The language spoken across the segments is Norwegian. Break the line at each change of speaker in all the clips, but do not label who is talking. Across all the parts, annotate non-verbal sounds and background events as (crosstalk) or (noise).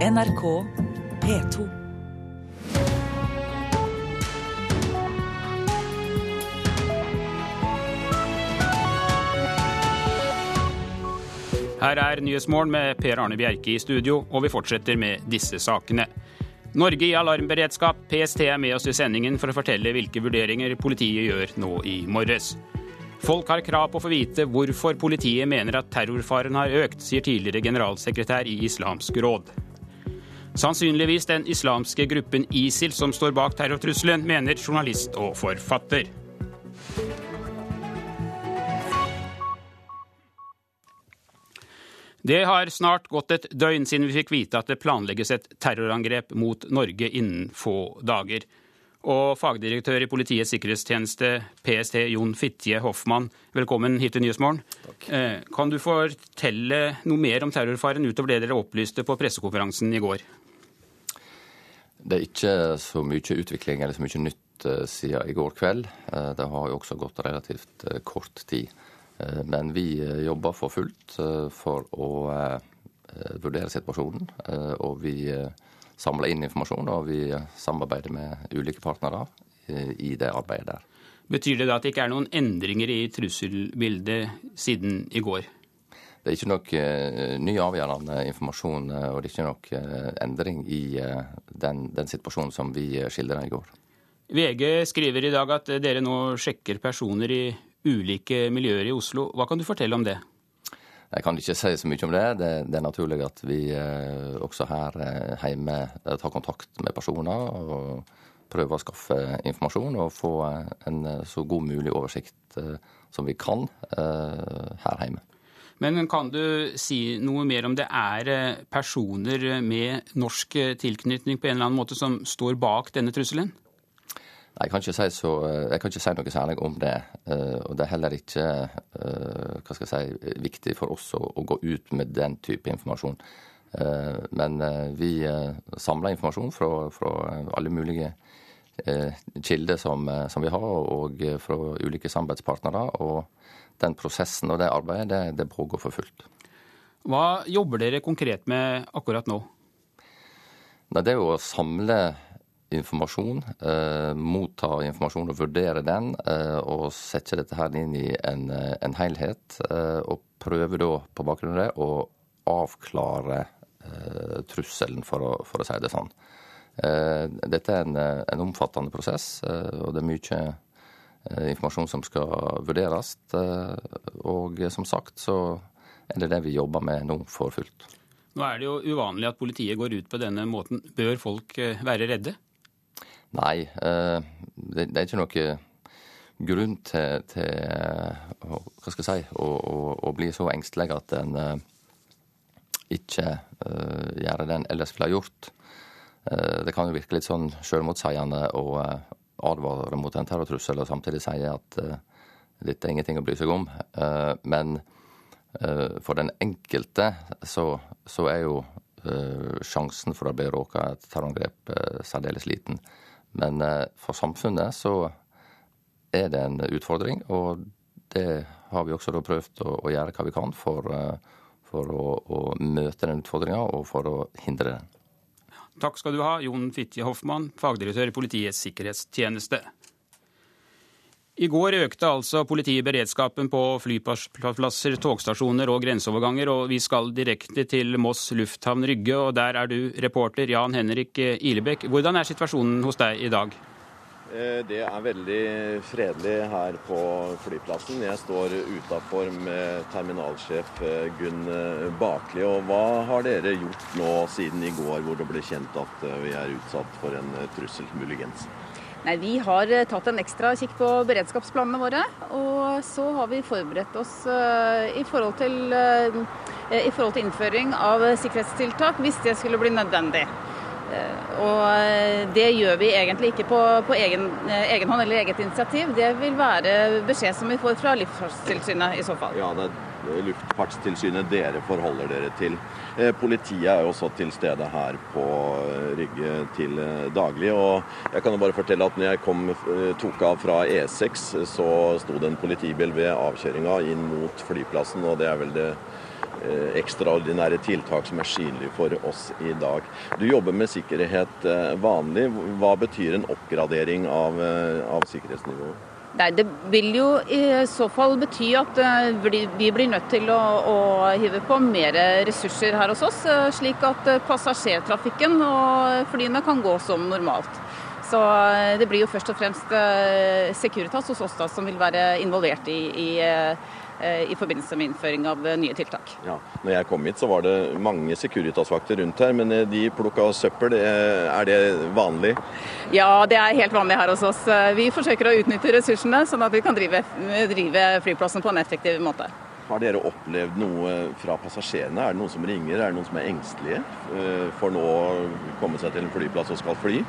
NRK P2.
Her er Nyhetsmorgen med Per Arne Bjerke i studio, og vi fortsetter med disse sakene. Norge i alarmberedskap. PST er med oss i sendingen for å fortelle hvilke vurderinger politiet gjør nå i morges. Folk har krav på å få vite hvorfor politiet mener at terrorfaren har økt, sier tidligere generalsekretær i Islamsk råd. Sannsynligvis den islamske gruppen ISIL som står bak terrortrusselen, mener journalist og forfatter. Det har snart gått et døgn siden vi fikk vite at det planlegges et terrorangrep mot Norge innen få dager. Og fagdirektør i Politiets sikkerhetstjeneste, PST, Jon Fitje Hoffmann, velkommen hit til Nyhetsmorgen. Eh, kan du fortelle noe mer om terrorfaren utover det dere opplyste på pressekonferansen i går?
Det er ikke så mye utvikling eller så mye nytt eh, siden i går kveld. Eh, det har jo også gått relativt kort tid. Eh, men vi eh, jobber for fullt eh, for å vurdere situasjonen. Og vi samler inn informasjon, og vi samarbeider med ulike partnere i det arbeidet der.
Betyr det da at det ikke er noen endringer i trusselbildet siden i går?
Det er ikke noe ny avgjørende informasjon, og det er ikke noe endring i den, den situasjonen som vi skildra i går.
VG skriver i dag at dere nå sjekker personer i ulike miljøer i Oslo. Hva kan du fortelle om det?
Jeg kan ikke si så mye om det. Det, det er naturlig at vi eh, også her eh, hjemme eh, tar kontakt med personer og prøver å skaffe informasjon og få en så god mulig oversikt som vi kan her hjemme.
Men kan du si noe mer om det er personer med norsk tilknytning på en eller annen måte som står bak denne trusselen?
Jeg kan, si så, jeg kan ikke si noe særlig om det. Eh, og det er heller ikke eh, si, viktig for oss å, å gå ut med den type informasjon. Eh, men vi samler informasjon fra, fra alle mulige kilder som, som, vi har, og fra ulike samarbeidspartnere. Og den prosessen og det arbeidet, det, det pågår for fullt.
Hva jobber dere konkret med akkurat nå?
Det er jo å samle informasjon, eh, motta informasjon og vurdere den, eh, og sette dette her inn i en, eh, en helhet. Eh, og prøve da på bakgrunn av det å avklare eh, trusselen, for å, for å, si det sånn. Eh, dette er en, en, omfattende prosess, og det er mye informasjon som skal vurderes. og som sagt så er det det vi jobber med nå for fullt.
Nå er det jo uvanlig at politiet går ut på denne måten. Bør folk være redde?
Nei, eh, det, er ikke noe grunn til, til hva skal jeg si, å, å, å bli så engstelig at en eh, ikke gjør det en ellers ville ha gjort. Det kan jo virke litt sånn selvmotsigende å uh, advare mot en terrortrussel og samtidig sier at uh, dette er ingenting å bry seg om. men for den enkelte så, så er jo sjansen for å bli råka et terrorangrep særdeles liten. Men eh, for samfunnet så er det en utfordring, og det har vi også prøvd å, å, gjøre hva vi kan for, eh, for å, å, møte den utfordringa og for å hindre den.
Takk skal du ha, Jon Fitje Hoffmann, fagdirektør i Politiets sikkerhetstjeneste. I går økte altså politiet beredskapen på flyplasser, togstasjoner og grenseoverganger, og vi skal direkte til Moss lufthavn Rygge, og der er du reporter Jan Henrik Ilebekk. Hvordan er situasjonen hos deg i dag?
Eh, det er veldig fredelig her på flyplassen. Jeg står utafor med terminalsjef eh, Gunn eh, Bakli. Og hva har dere gjort nå siden i går, hvor det ble kjent at vi er utsatt for en trussel, muligens?
Nei, Vi har tatt en ekstra kikk på beredskapsplanene våre. Og så har vi forberedt oss i, forhold til, i, forhold til, innføring av sikkerhetstiltak hvis det skulle bli nødvendig. Uh, og det gjør vi egentlig ikke på, på egen, egen, hånd eller eget initiativ. Det vil være beskjed som vi får fra Luftfartstilsynet i så fall.
Ja, det er Luftfartstilsynet dere forholder dere til. Eh, politiet er jo også til stede her på eh, Rygge til eh, daglig. og Jeg kan jo bare fortelle at når jeg kom, tok av fra E6, så sto det en politibil ved avkjøringa inn mot flyplassen. og Det er vel det ekstraordinære tiltak som er synlige for oss i dag. Du jobber med sikkerhet vanlig. Hva betyr en oppgradering av, av sikkerhetsnivået?
Nei, Det vil jo i så fall bety at eh, vi blir nødt til å, å, hive på mer ressurser her hos oss, eh, slik at eh, passasjertrafikken og flyene kan gå som normalt. Så det blir jo først og fremst Securitas hos oss da, som vil være involvert i, i Eh, i forbindelse med innføring av eh, nye tiltak.
Ja, når jeg kom hit, så var det mange Securitas-vakter rundt her, men eh, de plukka søppel. Er det vanlig?
Ja, det er helt vanlig her hos oss. Vi forsøker å utnytte ressursene, sånn at vi kan drive, drive flyplassen på en effektiv måte.
Har dere opplevd noe fra passasjerene? Er det noen som ringer? Er det noen som er engstelige for nå å komme seg til en flyplass og skal fly?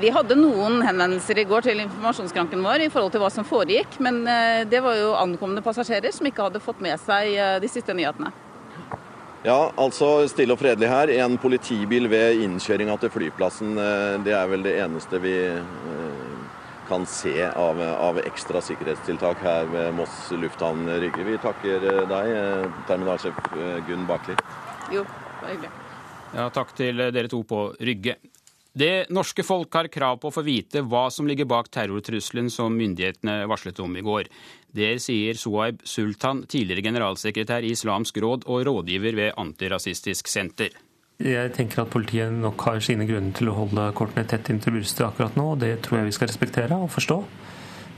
Vi hadde noen henvendelser i går til informasjonskranken vår i forhold til hva som foregikk, men eh, det var jo ankomne passasjerer som ikke hadde fått med seg eh, de siste nyhetene.
Ja, altså stille og fredelig her. En politibil ved innkjøringa til flyplassen. Eh, det er vel det eneste vi kan se av, av ekstra sikkerhetstiltak her ved Moss lufthavn Rygge. Vi takker deg, terminalsjef Gunn Bakli.
Jo, det var hyggelig.
Ja, takk til dere to på Rygge. Det norske folk har krav på å få vite hva som ligger bak terrortrusselen som myndighetene varslet om i går. Det sier Suaib Sultan, tidligere generalsekretær i Islamsk råd og rådgiver ved Antirasistisk senter.
Jeg tenker at politiet nok har sine grunner til å holde kortene tett inntil brystet akkurat nå, og det tror jeg vi skal respektere og forstå.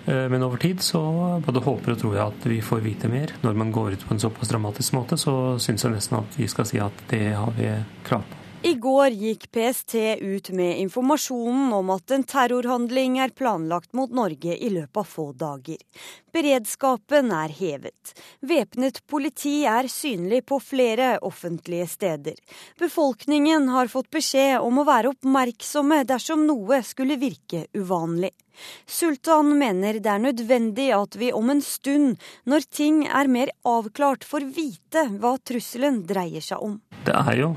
Eh, men over tid så både håper og tror jeg at vi får vite mer. Når man går ut på en såpass dramatisk måte, så syns jeg nesten at vi skal si at det har vi krav på.
I går gikk PST ut med informasjonen om at en terrorhandling er planlagt mot Norge i løpet av få dager. Beredskapen er hevet. Væpnet politi er synlig på flere offentlige steder. Befolkningen har fått beskjed om å være oppmerksomme dersom noe skulle virke uvanlig. Sultan mener det er nødvendig at vi om en stund, når ting er mer avklart, får vite hva trusselen dreier seg om.
Det er jo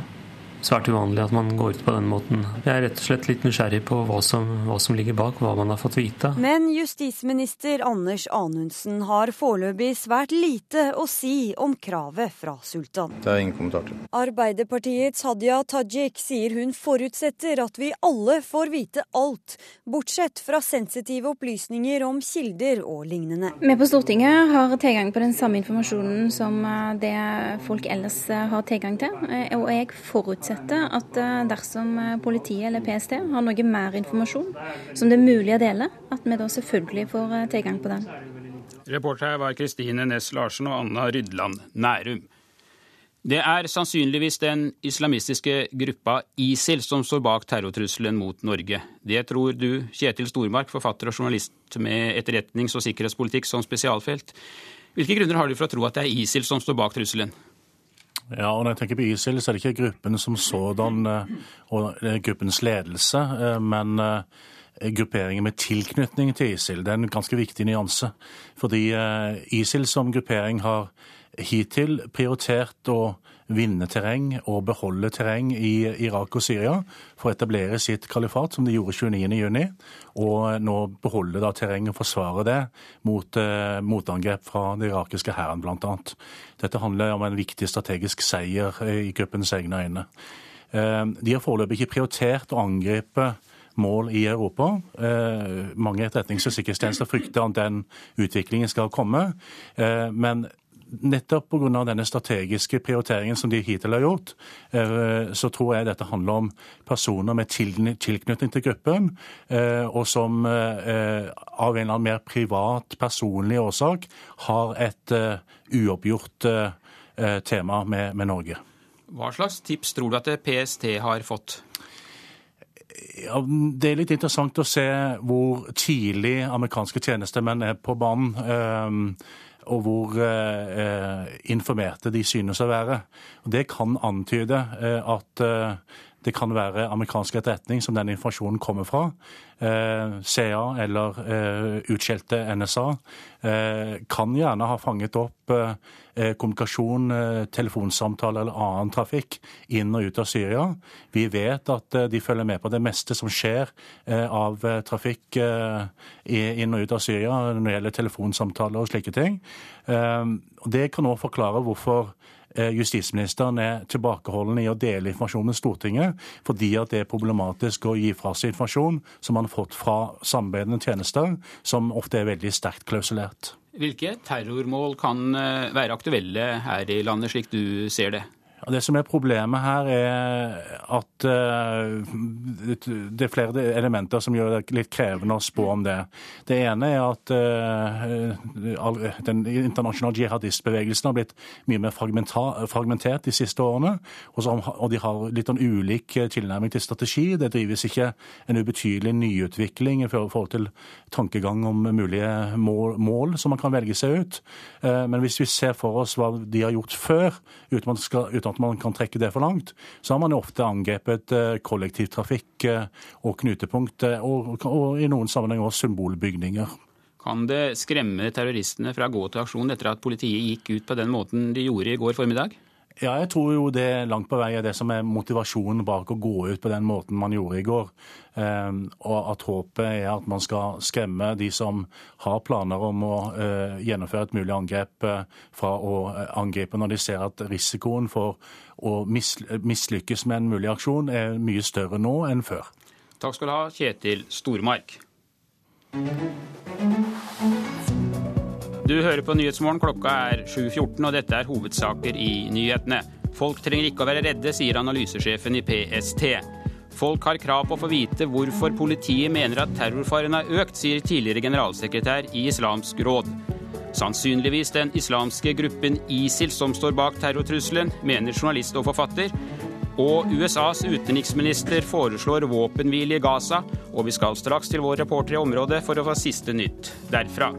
svært uvanlig at man går ut på den måten. Jeg er rett og slett litt nysgjerrig på hva som, hva som ligger bak, hva man har fått vite.
Men justisminister Anders Anundsen har foreløpig svært lite å si om kravet fra sultan.
Det er ingen kommentar til.
Arbeiderpartiets Hadia Tajik sier hun forutsetter at vi alle får vite alt, bortsett fra sensitive opplysninger om kilder og lignende.
Vi på Stortinget har tilgang på den samme informasjonen som eh, det folk ellers eh, har tilgang til, eh, og jeg forutsetter forutsetter at eh, dersom eh, politiet eller PST har noe mer informasjon som det er mulig å dele, at vi da selvfølgelig får eh, tilgang på den.
Reporter her var Kristine Næss Larsen og Anna Rydland Nærum. Det er sannsynligvis den islamistiske gruppa ISIL som står bak terrortrusselen mot Norge. Det tror du, Kjetil Stormark, forfatter og journalist med etterretnings- og sikkerhetspolitikk som spesialfelt. Hvilke grunner har du for å tro at det er ISIL som står bak trusselen?
Ja, og når jeg tenker på ISIL, så er det ikke gruppen som sådan eh, og gruppens ledelse, eh, men eh, grupperinger med tilknytning til ISIL. Det er en ganske viktig nyanse. Fordi ISIL som gruppering har hittil prioritert å vinne terreng og beholde terreng i Irak og Syria for å etablere sitt kalifat, som de gjorde 29.6, og nå beholde da terreng og forsvare det mot eh, motangrep fra den irakiske hæren, bl.a. Dette handler om en viktig strategisk seier i gruppens egne øyne. Eh, de har foreløpig ikke prioritert å angripe mål i Europa. Eh, mange etterretnings- og sikkerhetstjenester frykter at den utviklingen skal komme. Eh, men nettopp pga. denne strategiske prioriteringen som de hittil har gjort, eh, så tror jeg dette handler om personer med tilknytning til gruppen, eh, og som eh, av en eller annen mer privat, personlig årsak har et uoppgjort tema med, med Norge.
Hva slags tips tror du at PST har fått?
Ja, det er litt interessant å se hvor tidlig amerikanske tjenestemenn er på banen og hvor eh, informerte de synes å være. Det kan antyde eh, at eh, det kan være amerikansk etterretning som den informasjonen kommer fra. Eh, CA eller eh, utskjelte NSA eh, kan gjerne ha fanget opp eh, kommunikasjon, eh, telefonsamtale eller annen trafikk inn og ut av Syria. Vi vet at eh, de følger med på det meste som skjer av trafikk inn og ut av Syria når det gjelder telefonsamtaler og slike ting. Det kan òg forklare hvorfor justisministeren er tilbakeholden i å dele informasjon med Stortinget, fordi at det er problematisk å gi fra seg informasjon som man har fått fra samarbeidende tjenester, som ofte er veldig sterkt klausulert.
Hvilke terrormål kan være aktuelle her i landet, slik du ser det?
Det som er problemet her, er at eh, det er flere elementer som gjør det litt krevende å spå om det. Det ene er at eh, den internasjonale jihadistbevegelsen har blitt mye mer fragmentert de siste årene. Og de har litt en ulik tilnærming til strategi. Det drives ikke en ubetydelig nyutvikling i forhold til tankegang om mulige mål, som man kan velge seg ut. Eh, men hvis vi ser for oss hva de har gjort før, uten man kan trekke det for langt, så har man ofte angrepet eh, kollektivtrafikk eh, og knutepunkt, eh, og, og i noen sammenhenger også symbolbygninger.
Kan det skremme terroristene fra å gå til aksjon etter at politiet gikk ut på den måten de gjorde i går formiddag?
Ja, jeg tror jo det langt på vei er det som er motivasjonen bak å gå ut på den måten man gjorde i går. Ehm, og at håpet er at man skal skremme de som har planer om å eh, gjennomføre et mulig angrep eh, fra å eh, angripe når de ser at risikoen for å mislykkes med en mulig aksjon er mye større nå enn før.
Takk skal du ha, Kjetil Stormark. Du hører på Nyhetsmorgen. Klokka er 7.14, og dette er hovedsaker i nyhetene. Folk trenger ikke å være redde, sier analysesjefen i PST. Folk har krav på å få vite hvorfor politiet mener at terrorfaren har økt, sier tidligere generalsekretær i Islamsk råd. Sannsynligvis den islamske gruppen ISIL som står bak terrortrusselen, mener journalist og forfatter. Og USAs utenriksminister foreslår våpenhvile i Gaza, og vi skal straks til vår reporter i området for å få siste nytt derfra.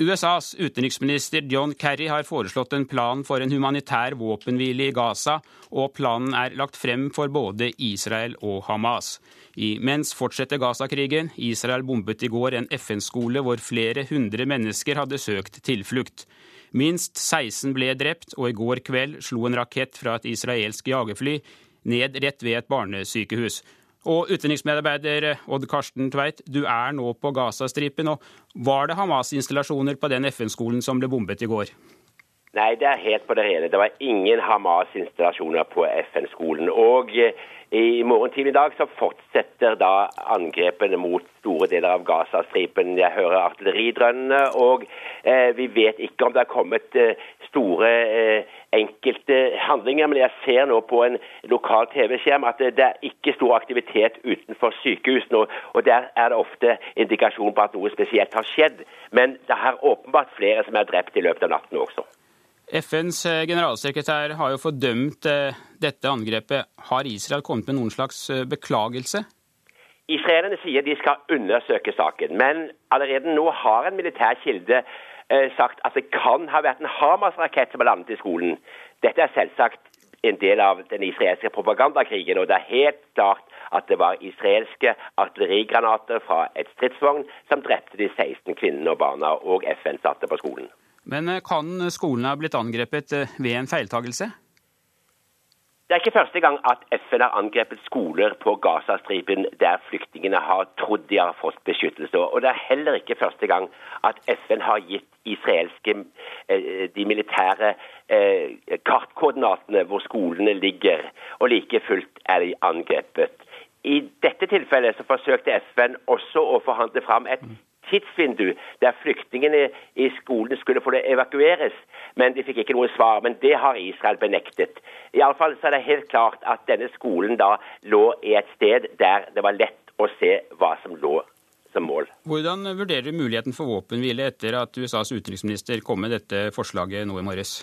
USAs utenriksminister John Kerry har foreslått en plan for en humanitær våpenhvile i Gaza, og planen er lagt frem for både Israel og Hamas. Imens fortsetter Gaza-krigen. Israel bombet i går en FN-skole hvor flere hundre mennesker hadde søkt tilflukt. Minst 16 ble drept, og i går kveld slo en rakett fra et israelsk jagerfly ned rett ved et barnesykehus. Og utenriksmedarbeider Odd Karsten Tveit, du er nå på Gazastripen. og Var det Hamas-installasjoner på den FN-skolen som ble bombet i går?
Nei, det er helt på det rene. Det var ingen Hamas-installasjoner på FN-skolen. Og i i tidlig i dag så fortsetter da angrepene mot store deler av Gazastripen. Jeg hører artilleridrønnene, og eh, vi vet ikke om det har kommet eh, store eh, enkelte handlinger. Men jeg ser nå på en lokal TV-skjerm at det, er ikke stor aktivitet utenfor sykehusene. Og, og der er det ofte indikasjon på at noe spesielt har skjedd. Men det er åpenbart flere som er drept i løpet av natten også.
FNs eh, generalsekretær har jo fordømt eh, dette angrepet. Har Israel kommet med noen slags eh, beklagelse?
Israelerne sier de skal undersøke saken, men allerede nå har en militær kilde sagt at det kan ha vært en Hamas-rakett som har landet i skolen. Dette er selvsagt en del av den israelske propagandakrigen, og det er helt klart at det var israelske artillerigranater fra et stridsvogn som drepte de 16 kvinnene og barna og FN-satte på skolen.
Men eh, kan skolene ha blitt angrepet eh, ved en feiltagelse?
Det er ikke første gang at FN har angrepet skoler på Gazastripen der flyktningene har trodd de har fått beskyttelse. Og det er heller ikke første gang at FN har gitt israelske eh, de militære kartkoordinatene hvor skolene ligger, og like fullt er de angrepet. I dette tilfellet så forsøkte FN også å forhandle fram et tidsvindu der flyktningene i skolen skulle få det evakueres, men de fikk ikke noe svar. Men det har Israel benektet. Iallfall er det helt klart at denne skolen da lå i et sted der det var lett å se hva som lå som mål.
Hvordan vurderer du muligheten for våpenhvile etter at USAs utenriksminister kom med dette forslaget nå i morges?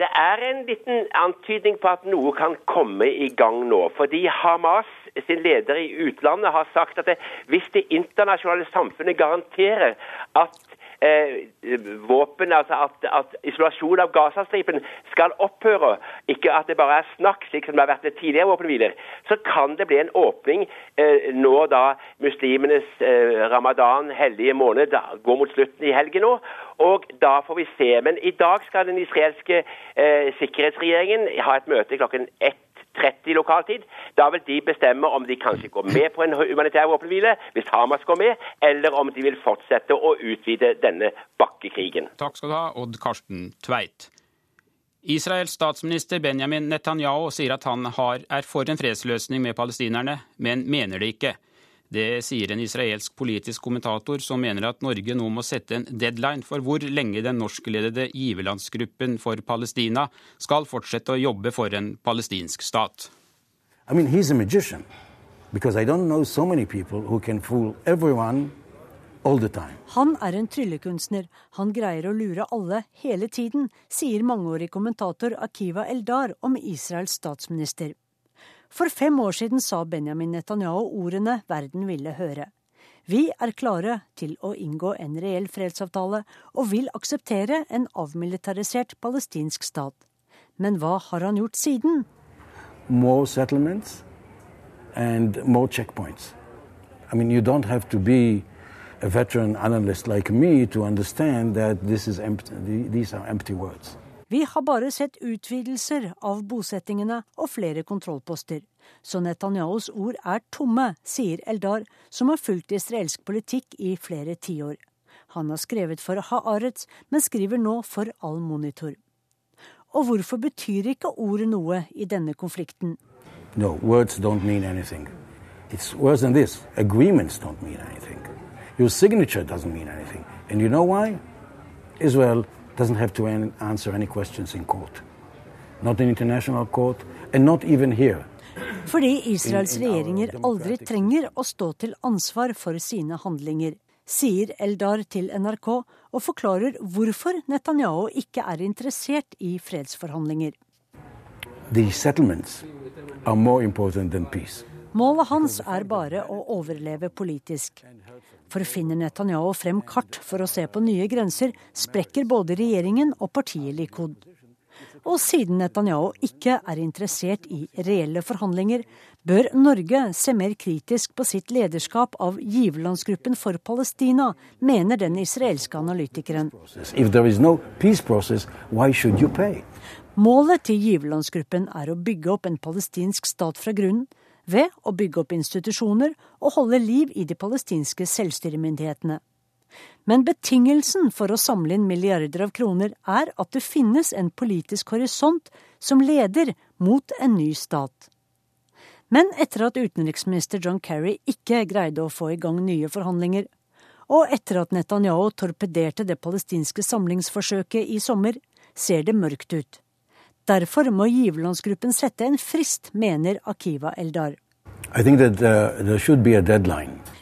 Det er en liten antydning på at noe kan komme i gang nå. Fordi Hamas sin leder i utlandet har sagt at det, hvis det internasjonale samfunnet garanterer at eh, våpen, altså at, at isolasjon av Gazastripen skal opphøre, ikke at det bare er snakk, slik som det har vært ved tidligere våpenhviler, så kan det bli en åpning eh, når da muslimenes eh, ramadan, hellige måned, da, går mot slutten i helgen nå. Og da får vi se. Men i dag skal den israelske eh, sikkerhetsregjeringen ha et møte klokken ett 12.30 lokaltid. Da vil de bestemme om de kanskje går med på en humanitær våpenhvile, hvis Hamas går med, eller om de vil fortsette å utvide denne bakkekrigen.
Takk skal du ha, Odd Karsten Tveit. Israels statsminister Benjamin Netanyahu sier at han har, er for en fredsløsning med palestinerne, men mener det ikke. Det sier en israelsk politisk kommentator som mener at Norge nå må sette en deadline for hvor lenge den norskledede giverlandsgruppen for Palestina skal fortsette å jobbe for en palestinsk stat.
I mean, he's a magician because I don't know so many people who can fool everyone
han er en tryllekunstner. Han greier å lure alle hele tiden, sier mangeårig kommentator Akiva Eldar om Israels statsminister. For fem år siden sa Benjamin Netanyahu ordene verden ville høre. Vi er klare til å inngå en reell fredsavtale og vil akseptere en avmilitarisert palestinsk stat. Men hva har han gjort siden?
More settlements and more checkpoints. I mean, you don't have to be a veteran analyst like me to understand that this is empty, these are empty words.
Vi har bare sett utvidelser av bosettingene og flere kontrollposter. Så Netanyahus ord er tomme, sier Eldar, som har fulgt israelsk politikk i flere tiår. Han har skrevet for Haaretz, men skriver nå for All Monitor. Og hvorfor betyr ikke ordet noe i denne konflikten?
No, words don't mean anything. It's worse than this. Agreements don't mean anything. Your signature doesn't mean anything. And you know why? Israel doesn't have to answer any questions in court. Not in international court, and not even here.
Fordi Israels regjeringer aldri trenger å stå til ansvar for sine handlinger, sier Eldar til NRK og forklarer hvorfor Netanyahu ikke er interessert i fredsforhandlinger.
The settlements are more important than peace.
Målet hans er bare å overleve politisk. For finner Netanyahu frem kart for å se på nye grenser, sprekker både regjeringen og partiet Likud. Og siden Netanyahu ikke er interessert i reelle forhandlinger, bør Norge se mer kritisk på sitt lederskap av giverlandsgruppen for Palestina, mener den israelske analytikeren.
No process,
Målet til giverlandsgruppen er å bygge opp en palestinsk stat fra grunnen, ved å bygge opp institusjoner og holde liv i de palestinske selvstyremyndighetene. Men betingelsen for å samle inn milliarder av kroner er at det finnes en politisk horisont som leder mot en ny stat. Men etter at utenriksminister John Kerry ikke greide å få i gang nye forhandlinger, og etter at Netanyahu torpederte det palestinske samlingsforsøket i sommer, ser det mørkt ut. Derfor må giverlandsgruppen sette en frist, mener Akiva Eldar.
Uh,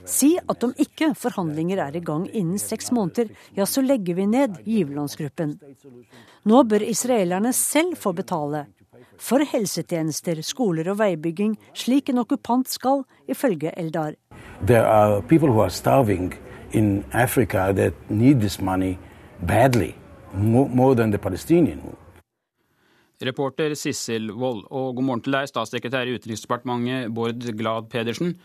si at om ikke forhandlinger er i gang innen seks måneder, ja, så legger vi ned giverlandsgruppen. Nå bør israelerne selv få betale. For helsetjenester, skoler og veibygging, slik en okkupant skal, ifølge Eldar.
In Africa that need this money badly, more, more than the Palestinian.
Reporter Sissel Wold. Og god morgen til deg, statssekretær i Utenriksdepartementet Bård Glad Pedersen.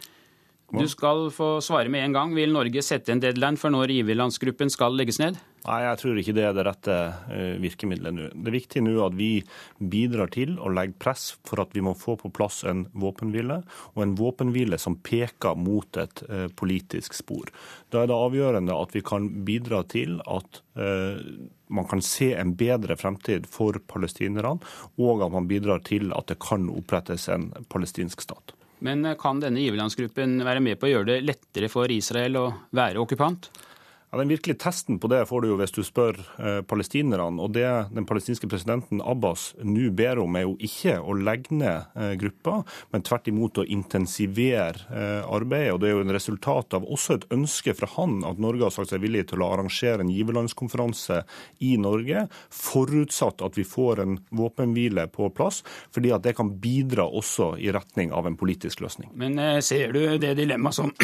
Du skal få svare med en gang. Vil Norge sette en deadline for når giverlandsgruppen skal legges ned?
Nei, jeg tror ikke det er det rette eh, virkemidlet nå. Det er viktig nå at vi bidrar til å legge press for at vi må få på plass en våpenhvile, og en våpenhvile som peker mot et eh, politisk spor. Da er det avgjørende at vi kan bidra til at eh, man kan se en bedre fremtid for palestinerne, og at man bidrar til at det kan opprettes en palestinsk stat.
Men eh, kan denne giverlandsgruppen være med på å gjøre det lettere for Israel å være okkupant?
Ja, Den virkelige testen på det får du jo hvis du spør eh, palestinerne. Og det den palestinske presidenten Abbas nå ber om, er jo ikke å legge ned eh, gruppa, men tvert imot å intensivere eh, arbeidet. Og Det er jo en resultat av også et ønske fra han at Norge har sagt seg villig til å arrangere en giverlandskonferanse i Norge, forutsatt at vi får en våpenhvile på plass, fordi at det kan bidra også i retning av en politisk løsning.
Men eh, ser du det dilemmaet som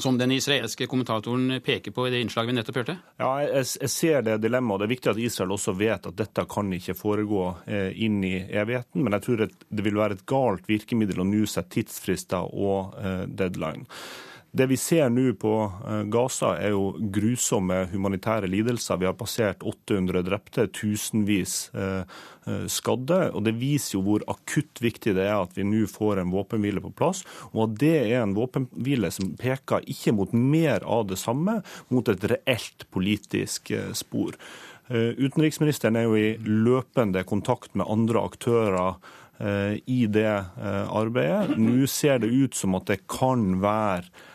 som den israelske kommentatoren peker på i det innslaget vi nettopp hørte?
Ja, jeg, jeg ser det dilemmaet. Det er viktig at Israel også vet at dette kan ikke foregå eh, inn i evigheten. Men jeg tror det vil være et galt virkemiddel å nå sette tidsfrister og eh, deadline. Det vi ser nå på Gaza, er jo grusomme humanitære lidelser. Vi har passert 800 drepte, tusenvis skadde. og Det viser jo hvor akutt viktig det er at vi nå får en våpenhvile på plass, og at det er en våpenhvile som peker ikke mot mer av det samme, mot et reelt politisk spor. Eh, utenriksministeren er jo i løpende kontakt med andre aktører eh, i det eh, arbeidet. Nå ser det ut som at det kan være Eh,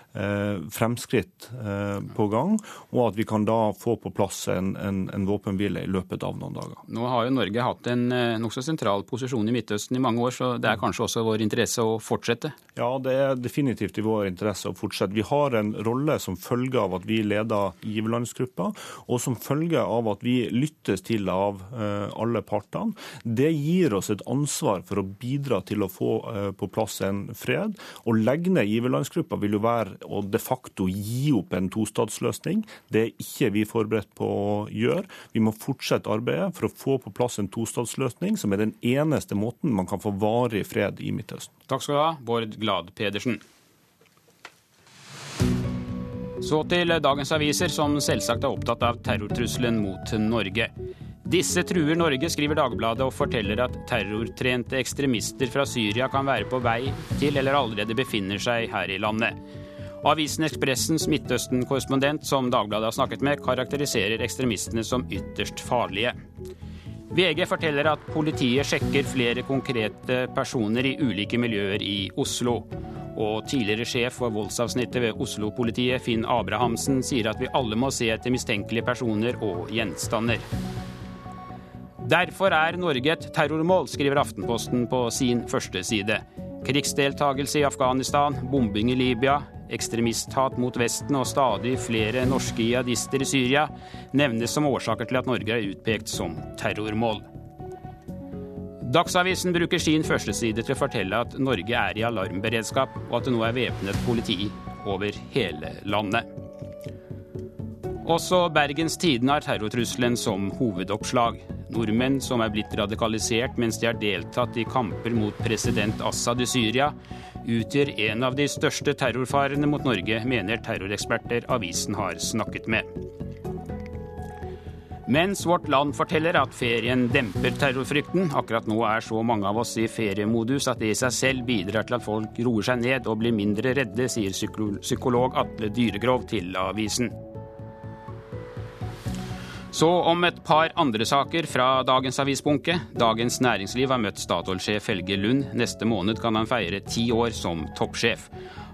fremskritt eh, på gang, og at vi kan da få på plass en, en, en våpenhvile i løpet av noen dager.
Nå har jo Norge hatt en eh, nokså sentral posisjon i Midtøsten i mange år, så det er kanskje også vår interesse å fortsette?
Ja, det er definitivt i vår interesse å fortsette. Vi har en rolle som følge av at vi leder giverlandsgruppa, og som følge av at vi lyttes til av alle partene. Det gir oss et ansvar for å bidra til å få på plass en fred. Å legge ned giverlandsgruppa vil jo være å de facto gi opp en tostatsløsning. Det er ikke vi forberedt på å gjøre. Vi må fortsette arbeidet for å få på plass en tostatsløsning, som er den eneste måten man kan få varig fred i Midtøsten.
Takk skal du ha, Bård Glad Pedersen. Så til dagens aviser, som selvsagt er opptatt av terrortrusselen mot Norge. Disse truer Norge, skriver Dagbladet og forteller at terrortrente ekstremister fra Syria kan være på vei til eller allerede befinner seg her i landet. Avisen Ekspressens Midtøsten-korrespondent som Dagbladet har snakket med, karakteriserer ekstremistene som ytterst farlige. VG forteller at politiet sjekker flere konkrete personer i ulike miljøer i Oslo. Og tidligere sjef for voldsavsnittet ved Oslo-politiet, Finn Abrahamsen, sier at vi alle må se etter mistenkelige personer og gjenstander. Derfor er Norge et terrormål, skriver Aftenposten på sin første side. Krigsdeltagelse i Afghanistan, bombing i Libya, ekstremisthat mot Vesten og stadig flere norske jihadister i Syria nevnes som årsaker til at Norge er utpekt som terrormål. Dagsavisen bruker sin førsteside til å fortelle at Norge er i alarmberedskap, og at det nå er væpnet politi over hele landet. Også Bergens Tidende har terrortrusselen som hovedoppslag. Nordmenn som er blitt radikalisert mens de har deltatt i kamper mot president Assad i Syria, utgjør en av de største terrorfarene mot Norge, mener terroreksperter avisen har snakket med. Mens Vårt Land forteller at ferien demper terrorfrykten. Akkurat nå er så mange av oss i feriemodus at det i seg selv bidrar til at folk roer seg ned og blir mindre redde, sier psykolog Atle Dyregrov til avisen. Så om et par andre saker fra dagens avisbunke. Dagens Næringsliv har møtt Statoil-sjef Helge Lund. Neste måned kan han feire ti år som toppsjef.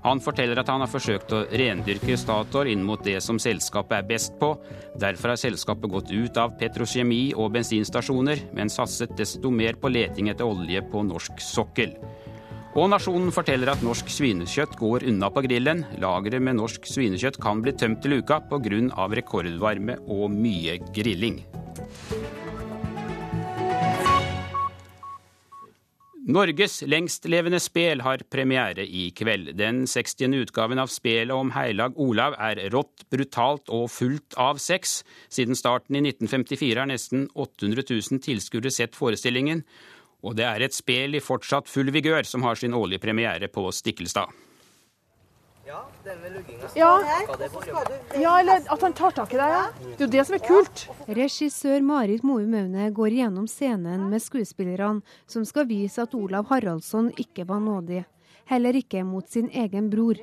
Han forteller at han har forsøkt å rendyrke Statoil inn mot det som selskapet er best på. Derfor har selskapet gått ut av petrokjemi og bensinstasjoner, men satset desto mer på leting etter olje på norsk sokkel. Og Nasjonen forteller at norsk svinekjøtt går unna på grillen. Lageret med norsk svinekjøtt kan bli tømt til uka pga. rekordvarme og mye grilling. Norges lengstlevende spel har premiere i kveld. Den 60. utgaven av spelet om heilag Olav er rått, brutalt og fullt av sex. Siden starten i 1954 har nesten 800 000 tilskuere sett forestillingen. Og det er et spel i fortsatt full vigør som har sin årlige premiere på Stikkelstad.
Ja, ja, eller at han tar tak i deg, ja. Det er jo det som er kult.
Regissør Marit Moe Maune går gjennom scenen med skuespillerne som skal vise at Olav Haraldsson ikke var nådig. Heller ikke mot sin egen bror.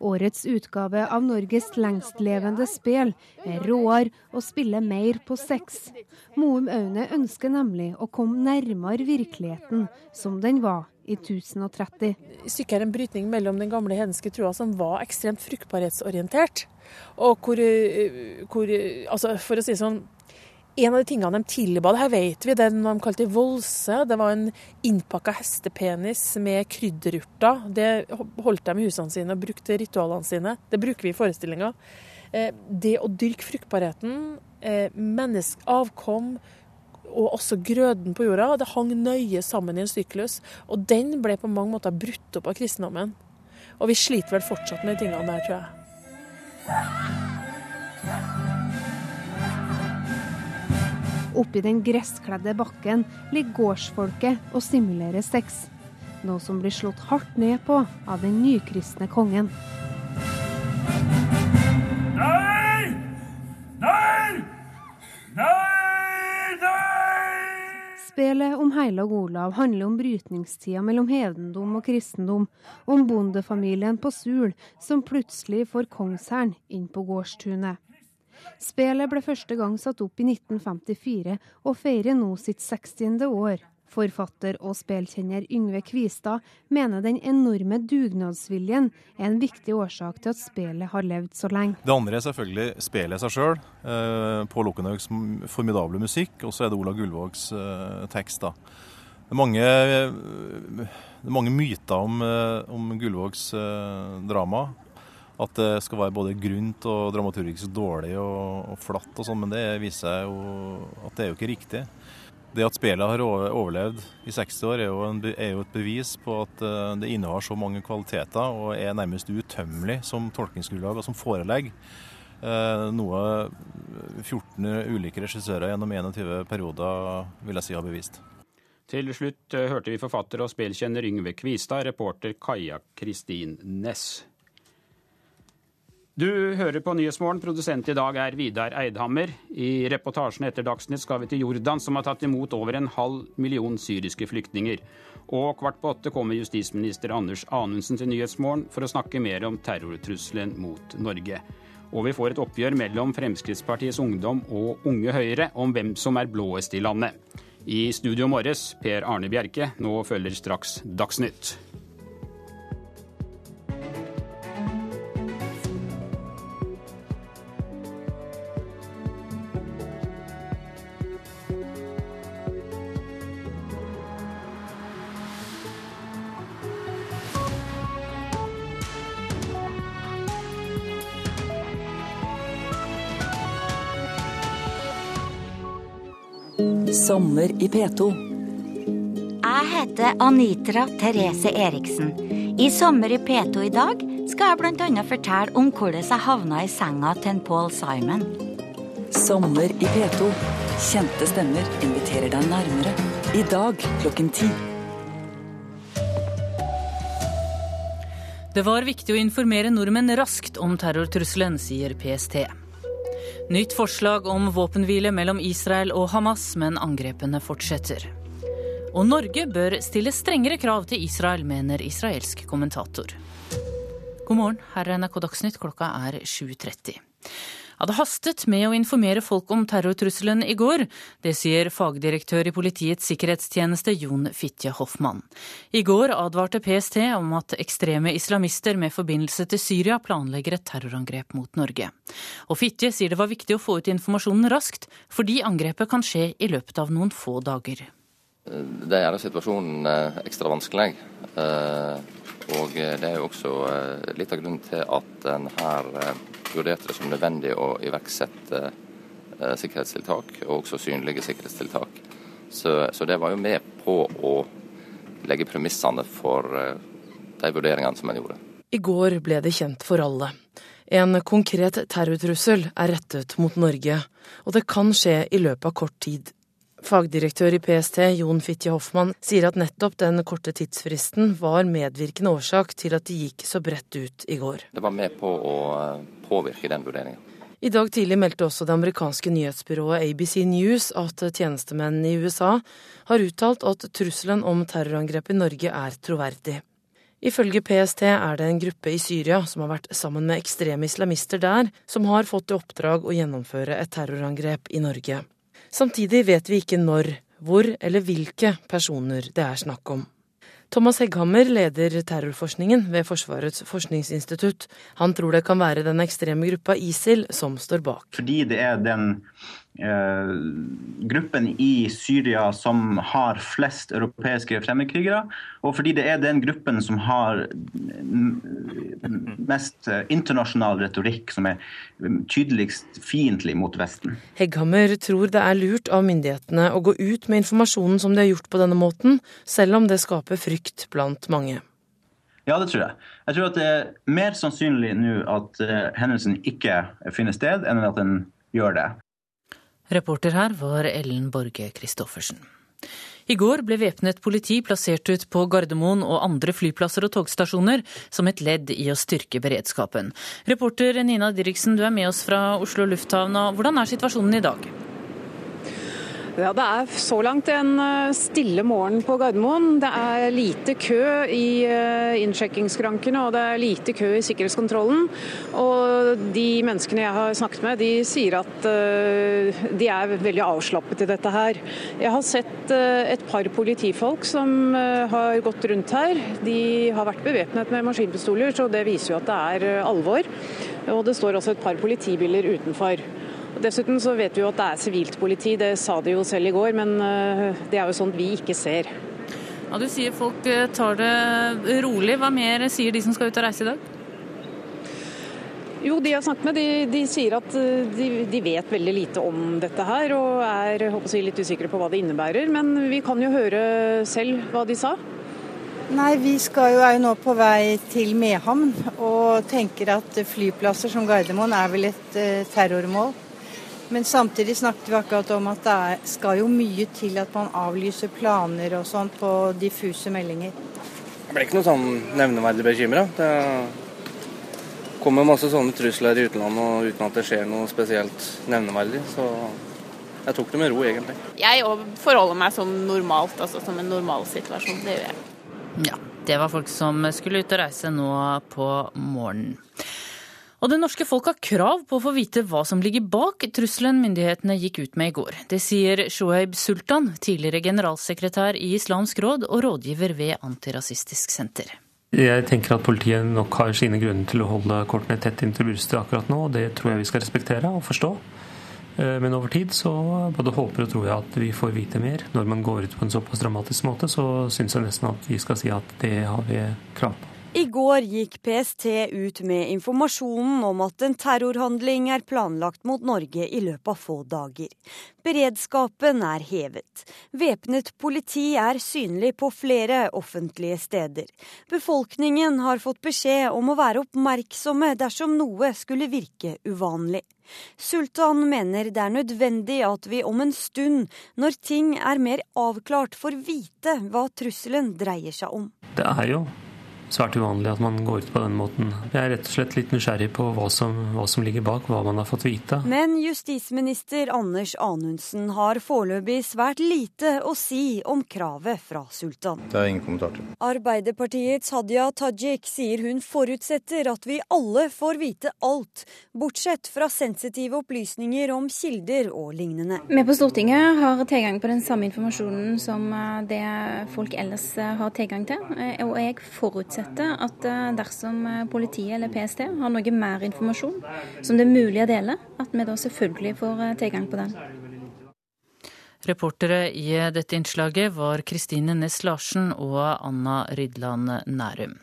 Årets utgave av Norges lengstlevende spel er råere og spiller mer på sex. Moum Aune ønsker nemlig å komme nærmere virkeligheten som den var i 1030.
Stykket er en brytning mellom den gamle hedenske trua, som var ekstremt fruktbarhetsorientert, og hvor, eh, hvor altså For å si sånn en av de tingene de tilba, det her vet vi, den de kalte volse, det var en innpakka hestepenis med krydderurter. Det holdt de i husene sine og brukte ritualene sine. Det bruker vi i forestillinga. Eh, det å dyrke fruktbarheten, mennesk, menneske, avkom og også grøden på jorda, det hang nøye sammen i en syklus. Og den ble på mange måter brutt opp av kristendommen. Og vi sliter vel fortsatt med de tingene der, tror jeg.
Oppi den gresskledde bakken ligger gårdsfolket og simulerer sex. Noe som blir slått hardt ned på av den nykristne kongen.
Nei! Nei! Nei! Nei!
Spelet om Heilag Olav handler om brytningstida mellom hedendom og kristendom, om bondefamilien på Sul som plutselig får kongshæren inn på gårdstunet. Spelet ble første gang satt opp i 1954 og feirer nå sitt 60. år. Forfatter og spelkjenner Yngve Kvistad mener den enorme dugnadsviljen er en viktig årsak til at spelet har levd så lenge.
Det andre er selvfølgelig spelet seg sjøl. Eh, Pål Okkenhaugs formidable musikk, og så er det Ola Gullvågs eh, tekst. da. Det er mange, det er mange myter om, eh, om Gullvågs eh, drama. At det skal være både grunt og dramaturgisk dårlig og, og flatt og sånn, men det viser seg jo at det er jo ikke riktig. Det at spillet har overlevd i 60 år, er jo, en, er jo et bevis på at eh, det innehar så mange kvaliteter og er nærmest utømmelig som tolkningsgrunnlag og som forelegg. Eh, noe 14 ulike regissører gjennom 21 perioder vil jeg si har bevist.
Til slutt eh, hørte vi forfatter og spillkjenner Yngve Kvistad, reporter Kaja Kristin Næss. Du hører på Nyhetsmorgen. Produsent i dag er Vidar Eidhammer. I reportasjen etter Dagsnytt skal vi til Jordan, som har tatt imot over en halv million syriske flyktninger. Og kvart på åtte kommer justisminister Anders Anundsen til Nyhetsmorgen for å snakke mer om terrortrusselen mot Norge. Og vi får et oppgjør mellom Fremskrittspartiets Ungdom og Unge Høyre om hvem som er blåest i landet. I studio morges, Per Arne Bjerke. Nå følger straks Dagsnytt.
Sommer i P2.
Jeg heter Anitra Therese Eriksen. I Sommer i P2 i dag skal jeg bl.a. fortelle om hvordan jeg havna i senga til en Paul Simon.
Sommer i P2. Kjente stemmer inviterer deg nærmere. I dag klokken ti.
Det var viktig å informere nordmenn raskt om terrortrusselen, sier PST. Nytt forslag om våpenhvile mellom Israel og Hamas, men angrepene fortsetter. Og Norge bør stille strengere krav til Israel, mener israelsk kommentator. God morgen, her er NRK Dagsnytt, klokka er 7.30. Ja, det hastet med å informere folk om terrortrusselen i går. Det sier fagdirektør i Politiets sikkerhetstjeneste Jon Fitje Hoffmann. I går advarte PST om at ekstreme islamister med forbindelse til Syria planlegger et terrorangrep mot Norge. Og Fitje sier det var viktig å få ut informasjonen raskt, fordi angrepet kan skje i løpet av noen få dager.
Det gjør situasjonen eh, ekstra vanskelig. Eh, Og det er jo også eh, litt av grunnen til at en her eh, vurderte det som nødvendig å iverksette eh, sikkerhetstiltak, og også synlige sikkerhetstiltak. Så, så det var jo med på å legge premissene for eh, de vurderingene som en gjorde.
I går ble det kjent for alle. En konkret terrortrussel er rettet mot Norge, og det kan skje i løpet av kort tid. Fagdirektør i PST Jon Fitje Hoffmann sier at nettopp den korte tidsfristen var medvirkende årsak til at de gikk så bredt ut i går.
Det var med på å eh, påvirke den vurderingen.
I dag tidlig meldte også det amerikanske nyhetsbyrået ABC News at tjenestemenn i USA har uttalt at trusselen om terrorangrep i Norge er troverdig. Ifølge PST er det en gruppe i Syria som har vært sammen med ekstreme islamister der, som har fått i oppdrag å gjennomføre et terrorangrep i Norge. Samtidig vet vi ikke når, hvor eller hvilke personer det er snakk om. Thomas Hegghammer leder terrorforskningen ved Forsvarets forskningsinstitutt. Han tror det kan være den ekstreme gruppa ISIL som står bak.
Fordi det er den gruppen i Syria som har flest europeiske fremmedkrigere, og fordi det er den gruppen som har mest eh, internasjonal retorikk, som er tydeligst fiendtlig mot Vesten.
Hegghammer tror det er lurt av myndighetene å gå ut med informasjonen som de har gjort på denne måten, selv om det skaper frykt blant mange.
Ja, det tror jeg. Jeg tror at det er mer sannsynlig nå at uh, hendelsen ikke finner sted, enn at den gjør det.
Reporter her var Ellen Borge Christoffersen. I går ble væpnet politi plassert ut på Gardermoen og andre flyplasser og togstasjoner som et ledd i å styrke beredskapen. Reporter Nina Diriksen, du er med oss fra Oslo lufthavn. Hvordan er situasjonen i dag?
Ja, Det er så langt en eh, stille morgen på Gardermoen. Det er lite kø i eh, innsjekkingskrankene og det er lite kø i sikkerhetskontrollen. Og de menneskene jeg har snakket med, de sier at eh, de er veldig avslappet i dette her. Jeg har sett et par politifolk som har gått rundt her. De har vært bevæpnet med maskinpistoler, så det viser jo at det er alvor. Og det står også et par politibiler utenfor. Dessuten så vet vi jo at det er sivilt politi, det sa de jo selv i går, men eh, det er jo sånt vi ikke ser.
Ja, Du sier folk eh, tar det rolig. Hva mer sier de som skal ut og reise i dag?
Jo, De jeg har snakket med, de, de sier at eh, de, de, vet veldig lite om dette her, og er håper jeg, litt usikre på hva det innebærer. Men vi kan jo høre selv hva de sa.
Nei, Vi skal jo, er jo nå på vei til Mehamn og tenker at flyplasser som Gardermoen er vel et terrormål. Men samtidig snakket vi akkurat om at det skal jo mye til at man avlyser planer og sånn på diffuse meldinger.
Jeg ble ikke noe sånn nevneverdig bekymra. Det kommer masse sånne trusler i utlandet uten at det skjer noe spesielt nevneverdig. Så jeg tok det med ro, egentlig.
Jeg forholder meg som normalt, altså som en normalsituasjon. Det gjør jeg.
Ja, det var folk som skulle ut og reise nå på morgenen. Og det norske folk har krav på å få vite hva som ligger bak trusselen myndighetene gikk ut med i går. Det sier Shoaib Sultan, tidligere generalsekretær i Islamsk råd og rådgiver ved Antirasistisk Senter.
Jeg tenker at politiet nok har sine grunner til å holde kortene tett inntil brystet akkurat nå, og det tror jeg vi skal respektere og forstå. Eh, men over tid så både håper og tror jeg at vi får vite mer. Når man går ut på en såpass dramatisk måte, så syns jeg nesten at vi skal si at det har vi krav på.
I går gikk PST ut med informasjonen om at en terrorhandling er planlagt mot Norge i løpet av få dager. Beredskapen er hevet. Væpnet politi er synlig på flere offentlige steder. Befolkningen har fått beskjed om å være oppmerksomme dersom noe skulle virke uvanlig. Sultan mener det er nødvendig at vi om en stund, når ting er mer avklart, får vite hva trusselen dreier seg om.
Det er jo svært uvanlig at man går ut på den måten. Jeg er rett og slett litt nysgjerrig på hva som, hva som ligger bak, hva man har fått vite.
Men justisminister Anders Anundsen har foreløpig svært lite å si om kravet fra sultan.
Det er ingen kommentar til.
Arbeiderpartiets Hadia Tajik sier hun forutsetter at vi alle får vite alt, bortsett fra sensitive opplysninger om kilder og lignende.
Vi på Stortinget har tilgang på den samme informasjonen som eh, det folk ellers eh, har tilgang til, eh, og jeg forutsetter forutsetter at eh, dersom eh, politiet eller PST har noe mer informasjon som det er mulig å dele, at vi da selvfølgelig får eh, tilgang på den.
Reportere i dette innslaget var Kristine Næss Larsen og Anna Rydland Nærum.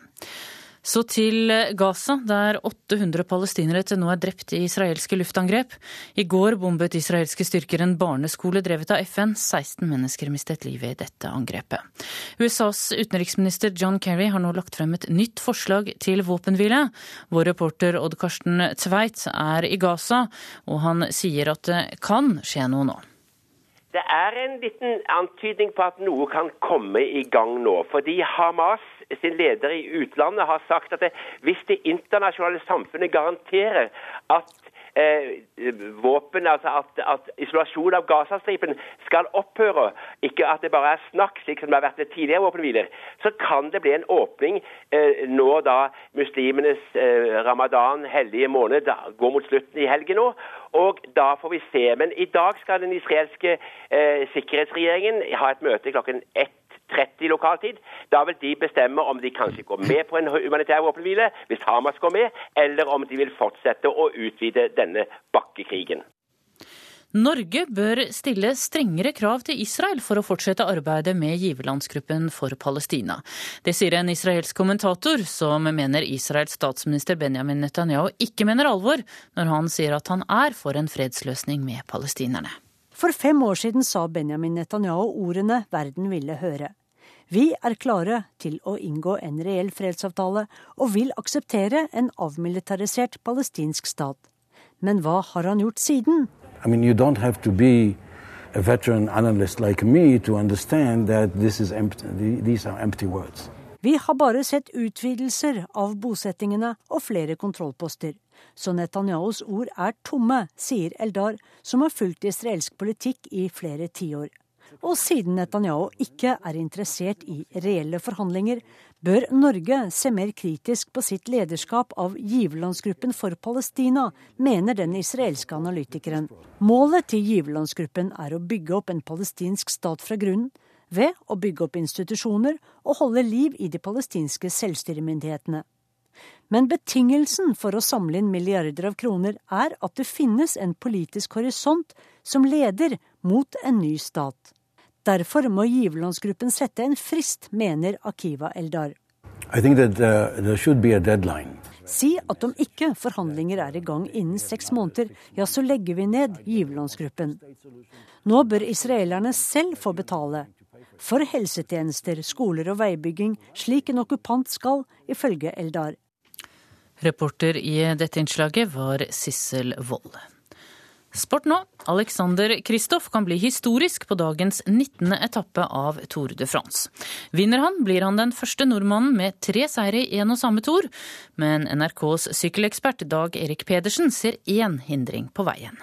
Så til Gaza, der 800 palestinere til nå er drept i israelske luftangrep. I går bombet israelske styrker en barneskole drevet av FN. 16 mennesker mistet livet i dette angrepet. USAs utenriksminister John Kerry har nå lagt frem et nytt forslag til våpenhvile. Vår reporter Odd Karsten Tveit er i Gaza, og han sier at det kan skje noe nå.
Det er en liten antydning på at noe kan komme i gang nå. Fordi Hamas sin leder i utlandet har sagt at det, hvis det internasjonale samfunnet garanterer at eh, våpen, altså at, at, isolasjon av Gazastripen skal opphøre, ikke at det bare er snakk, slik som det har vært ved tidligere våpenhviler, så kan det bli en åpning eh, nå da muslimenes eh, ramadan, hellige måned, går mot slutten i helgen nå. Og da får vi se. Men i dag skal den israelske eh, sikkerhetsregjeringen ha et møte klokken ett 30 lokaltid. Da vil de bestemme om de kanskje går med på en humanitær våpenhvile, hvis Hamas går med, eller om de vil fortsette å utvide denne bakkekrigen.
Norge bør stille strengere krav til Israel for å fortsette arbeidet med giverlandsgruppen for Palestina. Det sier en israelsk kommentator som mener Israels statsminister Benjamin Netanyahu ikke mener alvor når han sier at han er for en fredsløsning med palestinerne.
For fem år siden sa Benjamin Netanyahu ordene verden ville høre. Vi er klare til å inngå en reell fredsavtale og vil akseptere en avmilitarisert palestinsk stat. Men hva har han gjort siden?
I mean, you don't have to be a veteran analyst like me to understand that this is empty, these are empty words.
Vi har bare sett utvidelser av bosettingene og flere kontrollposter. Så Netanyahus ord er tomme, sier Eldar, som har fulgt israelsk politikk i flere tiår. Og siden Netanyahu ikke er interessert i reelle forhandlinger, bør Norge se mer kritisk på sitt lederskap av giverlandsgruppen for Palestina, mener den israelske analytikeren. Målet til giverlandsgruppen er å bygge opp en palestinsk stat fra grunnen, ved å bygge opp institusjoner og holde liv i de palestinske selvstyremyndighetene. Men betingelsen for å samle inn milliarder av kroner er at det finnes en politisk horisont som leder mot en ny stat. Derfor må giverlandsgruppen sette en frist, mener Akiva Eldar.
That, uh,
si at om ikke forhandlinger er i gang innen seks måneder, ja, så legger vi ned giverlandsgruppen. Nå bør israelerne selv få betale. For helsetjenester, skoler og veibygging, slik en okkupant skal, ifølge Eldar.
Reporter i dette innslaget var Sissel Wold. Sport nå. Alexander Kristoff kan bli historisk på dagens 19. etappe av Tour de France. Vinner han, blir han den første nordmannen med tre seire i en og samme tour. Men NRKs sykkelekspert Dag Erik Pedersen ser én hindring på veien.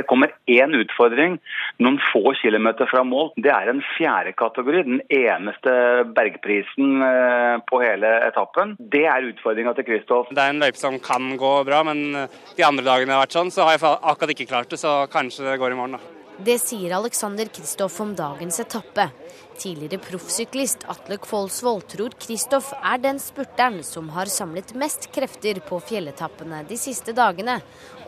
Det kommer én utfordring noen få kilometer fra mål. Det er en fjerde kategori, den eneste bergprisen eh, på hele etappen. Det er utfordringa til Kristoff.
Det er en løype som kan gå bra, men eh, de andre dagene det har vært sånn, så har jeg akkurat ikke klart det. Så kanskje det går i morgen, da.
Det sier Alexander Kristoff om dagens etappe. Tidligere proffsyklist Atle Kvolsvold tror Kristoff er den spurteren som har samlet mest krefter på fjelletappene de siste dagene,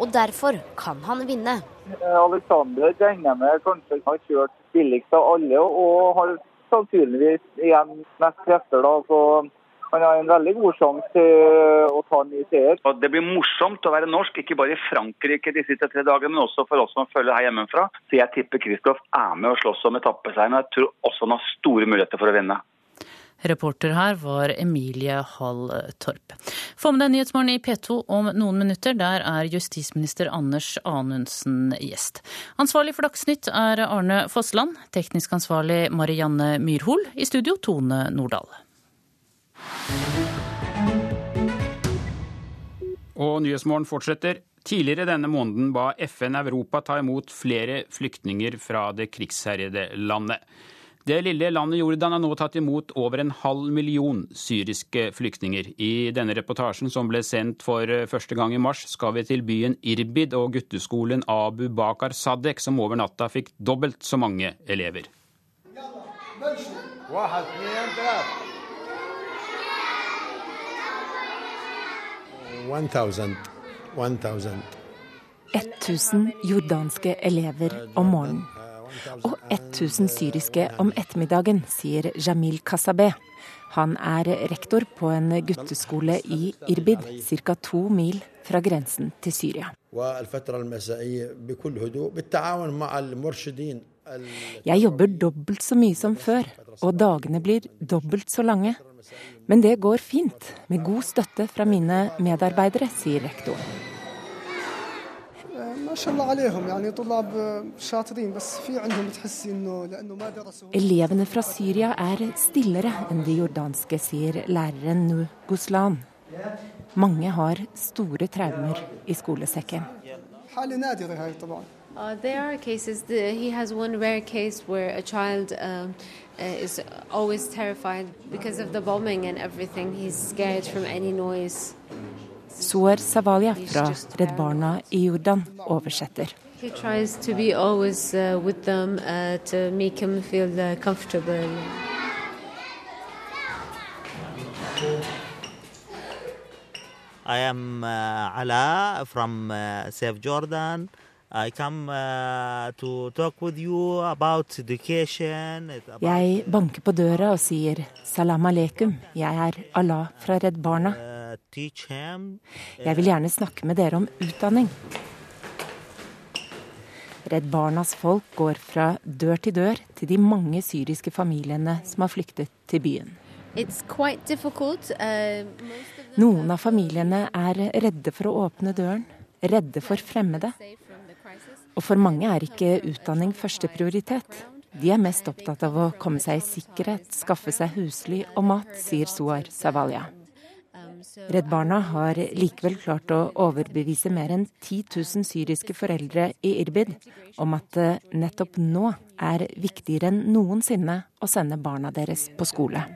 og derfor kan han vinne.
Alexander regner med kanskje har kjørt billigst av alle, og har sannsynligvis igjen mest krefter. da, så han har en veldig god sjanse til å ta en ny seier.
Det blir morsomt å være norsk, ikke bare i Frankrike de siste tre dagene, men også for oss som følger her hjemmefra. Så jeg tipper Kristoff er med og slåss om etappeseieren, og jeg tror også han har store muligheter for å vinne.
Reporter her var Emilie Hall Torp. Få med deg Nyhetsmorgen i P2 om noen minutter. Der er justisminister Anders Anundsen gjest. Ansvarlig for Dagsnytt er Arne Fossland. Teknisk ansvarlig Marianne Myrhol. I studio Tone Nordahl.
Og Nyhetsmorgen fortsetter. Tidligere denne måneden ba FN Europa ta imot flere flyktninger fra det krigsherjede landet. Det lille landet Jordan har nå tatt imot over en halv million syriske flyktninger. I denne reportasjen som ble sendt for første gang i mars, skal vi til byen Irbid og gutteskolen Abu Bakar Sadek, som over natta fikk dobbelt så mange elever.
1000
jordanske elever om morgenen. Og 1000 syriske om ettermiddagen, sier Jamil Kasabeh. Han er rektor på en gutteskole i Irbid, ca. to mil fra grensen til Syria. Jeg jobber dobbelt så mye som før, og dagene blir dobbelt så lange. Men det går fint, med god støtte fra mine medarbeidere, sier rektor. Elevene fra Syria er stillere enn de jordanske, sier læreren Nu Guslan. Mange har store traumer i skolesekken.
Uh, there are cases. The, he has one rare case where a child um, uh, is always terrified because of the bombing and everything. He's scared from any noise.
Suer Savalia fra Redd Barna i Jordan oversetter.
He tries to be always uh, with them uh, to make him feel uh, comfortable.
I am uh, Ala from uh, Save Jordan. I come uh, to talk with you about education. About
jeg banker på døra og sier salam aleikum, jeg er Allah fra Redd Barna. Jeg vil gjerne snakke med dere om utdanning. Redd Barnas folk går fra dør til dør til de mange syriske familiene som har flyktet til byen. Noen av familiene er redde for å åpne døren, redde for fremmede. Og for mange er ikke utdanning første prioritet. De er mest opptatt av å komme seg i sikkerhet, skaffe seg husly og mat, sier Suar Savalia. Redd Barna har likevel klart å overbevise mer enn 10 000 syriske foreldre i Irbid om at det nettopp nå er viktigere enn noensinne å sende barna deres på skole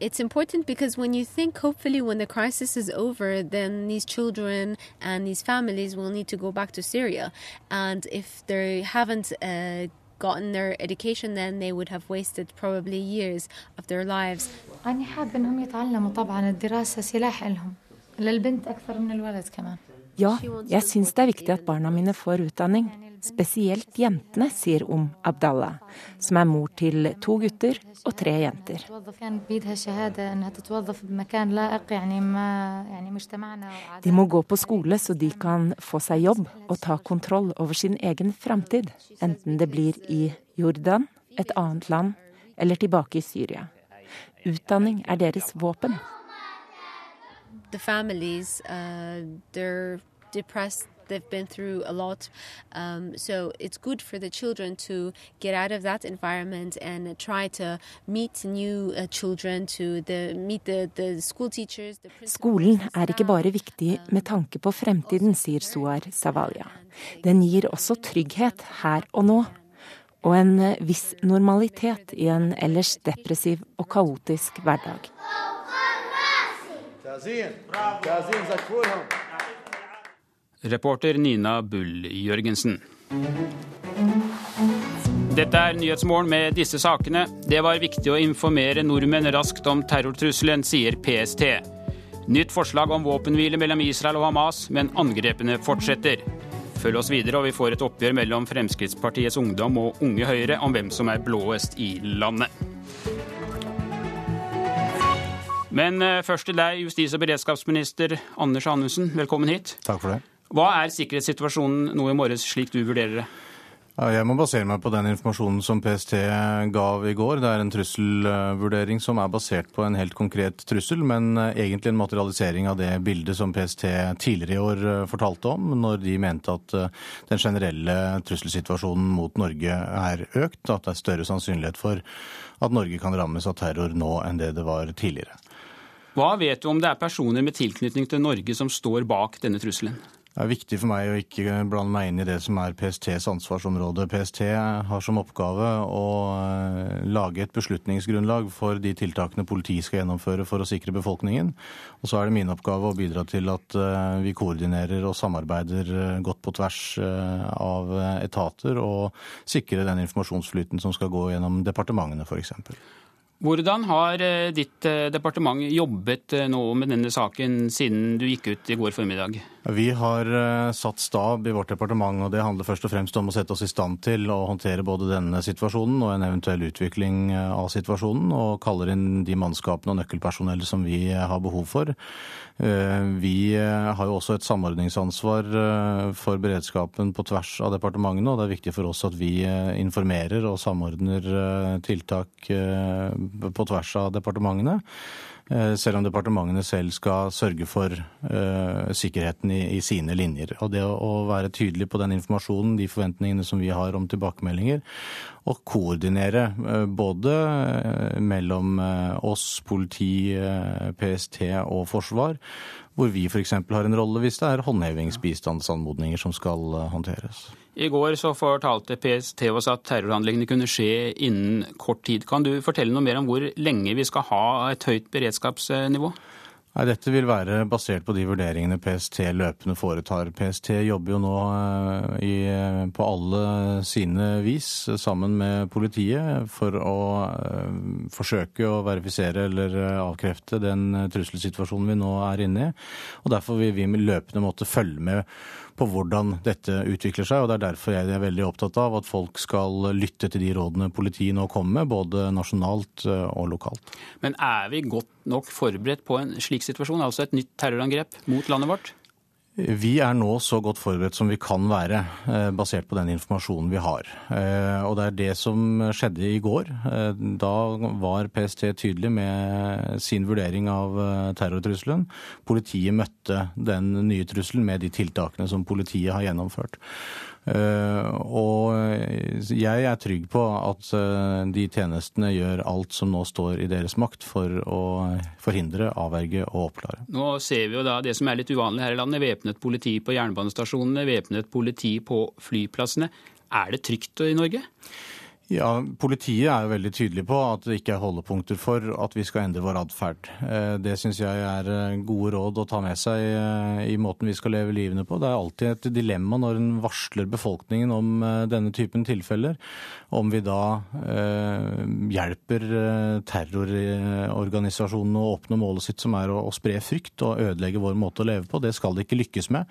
it's important because when you think, hopefully, when the crisis is over, then these children and these families will need to go back to Syria. And if they haven't uh, gotten their education, then they would have wasted probably years of their lives.
Ja, jeg syns det er viktig at barna mine får utdanning. Spesielt jentene, sier Om Abdallah, som er mor til to gutter og tre jenter. De må gå på skole så de kan få seg jobb og ta kontroll over sin egen framtid, enten det blir i Jordan, et annet land eller tilbake i Syria. Utdanning er deres våpen.
the families uh, they've been through a lot um, so it's good for the children to get out of that environment and try to meet new uh, children to the, meet the, the school teachers the
Skolen er ikke bare viktig med tanke på fremtiden, sier Suar Savalia. Den gir også trygghet her og nå. Og en viss normalitet i en ellers depressiv og kaotisk hverdag.
Reporter Nina Bull Jørgensen. Dette er Nyhetsmorgen med disse sakene. Det var viktig å informere nordmenn raskt om terrortrusselen, sier PST. Nytt forslag om våpenhvile mellom Israel og Hamas, men angrepene fortsetter. Følg oss videre, og vi får et oppgjør mellom Fremskrittspartiets ungdom og Unge Høyre om hvem som er blåest i landet. Men eh, først til deg, justis- og beredskapsminister Anders Anundsen. Velkommen hit.
Takk for det.
Hva er sikkerhetssituasjonen nå i morges, slik du vurderer det?
Jeg må basere meg på den informasjonen som PST gav i går. Det er en trusselvurdering som er basert på en helt konkret trussel, men eh, egentlig en materialisering av det bildet som PST tidligere i år eh, fortalte om, når de mente at eh, den generelle trusselsituasjonen mot Norge er økt, at det er større sannsynlighet for at Norge kan rammes av terror nå enn det det var tidligere.
Hva vet du om det er personer med tilknytning til Norge som står bak denne trusselen?
Det er viktig for meg å ikke blande meg inn i det som er PSTs ansvarsområde. PST har som oppgave å eh, lage et beslutningsgrunnlag for de tiltakene politiet skal gjennomføre for å sikre befolkningen. Og så er det min oppgave å bidra til at eh, vi koordinerer og samarbeider eh, godt på tvers av etater, og sikre den informasjonsflyten som skal gå gjennom departementene f.eks.
Hvordan har ditt departement jobbet nå med denne saken siden du gikk ut i går formiddag?
Vi har satt stab i vårt departement, og det handler først og fremst om å sette oss i stand til å håndtere både denne situasjonen og en eventuell utvikling av situasjonen, og kaller inn de mannskapene og nøkkelpersonell som vi har behov for. Vi har jo også et samordningsansvar for beredskapen på tvers av departementene, og det er viktig for oss at vi informerer og samordner tiltak på tvers av departementene. Eh, selv om departementene selv skal sørge for uh, sikkerheten i, i, sine linjer. Og det å, å, være tydelig på den informasjonen, de forventningene som vi har om tilbakemeldinger, og koordinere uh, både uh, mellom oss, politi, PST og forsvar, hvor vi f.eks. har en rolle hvis det er håndhevingsbistandsanmodninger som skal håndteres.
I går så fortalte PST oss at terrorhandlingene kunne skje innen kort tid. Kan du fortelle noe mer om hvor lenge vi skal ha et høyt beredskapsnivå?
Nei, Dette vil være basert på de vurderingene PST løpende foretar. PST jobber jo nå eh, i, på alle sine vis sammen med politiet for å uh, forsøke å verifisere eller eh, avkrefte den trusselsituasjonen vi nå er inne i. Og Derfor vil vi løpende måtte følge med på hvordan dette utvikler seg. og Det er derfor jeg er veldig opptatt av at folk skal lytte til de rådene politiet nå kommer med, både nasjonalt eh, og lokalt.
Men er vi godt nok forberedt på en slik situasjon, altså et nytt terrorangrep mot landet vårt?
Vi er nå så godt forberedt som vi kan være, eh, basert på den informasjonen vi har. Eh, og det er det som skjedde i går. Eh, da var PST tydelig med sin vurdering av terrortrusselen. Politiet møtte den nye trusselen med de tiltakene som politiet har gjennomført. Og jeg er trygg på at de tjenestene gjør alt som nå står i deres makt for å forhindre, avverge og oppklare.
Nå ser vi jo da det som er litt uvanlig her i landet. Væpnet politi på jernbanestasjonene, væpnet politi på flyplassene. Er det trygt i Norge?
Ja, Politiet er jo veldig tydelig på at det ikke er holdepunkter for at vi skal endre vår atferd. Eh, det syns jeg er eh, gode råd å ta med seg eh, i måten vi skal leve livene på. Det er alltid et dilemma når en varsler befolkningen om denne typen tilfeller. Om vi da hjelper terrororganisasjonene å oppnå målet sitt, som er å spre frykt og ødelegge vår måte å leve på. Det skal det ikke lykkes med.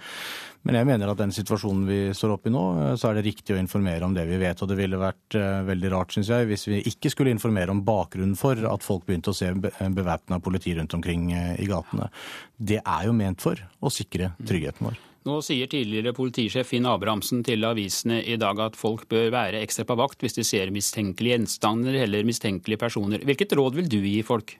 Men jeg mener at den situasjonen vi står oppe i nå, så er det riktig å informere om det vi vet. Og det ville vært veldig rart, syns jeg, hvis vi ikke skulle informere om bakgrunnen for at folk begynte å se bevæpna politi rundt omkring eh, i gatene. Det er jo ment for å sikre tryggheten vår.
Nå sier tidligere politisjef Finn Abrahamsen til avisene i dag at folk bør være ekstra på vakt hvis de ser mistenkelige gjenstander eller mistenkelige personer. Hvilket råd vil du gi folk?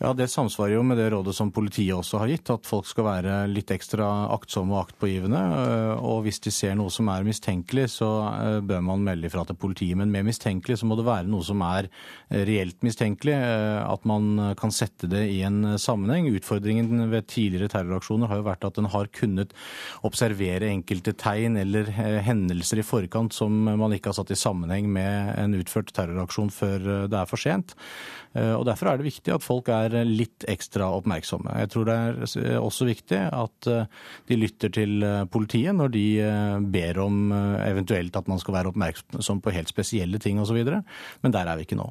Ja, Det samsvarer jo med det rådet som politiet også har gitt, at folk skal være litt ekstra aktsomme og aktpågivende. Øh, og hvis de ser noe som er mistenkelig, så øh, bør man melde ifra til politiet. Men med mistenkelig så må det være noe som er øh, reelt mistenkelig. At man kan sette det i en sammenheng. Utfordringen ved tidligere terroraksjoner har jo vært at en har kunnet observere enkelte tegn eller hendelser i forkant som man ikke har satt i sammenheng med en utført terroraksjon før det er for sent. Og Derfor er det viktig at folk er litt ekstra oppmerksomme. Jeg tror det er også viktig at eh, de lytter til eh, politiet når de eh, ber om eventuelt at man skal være oppmerksom på helt spesielle ting osv. Men der er vi ikke nå.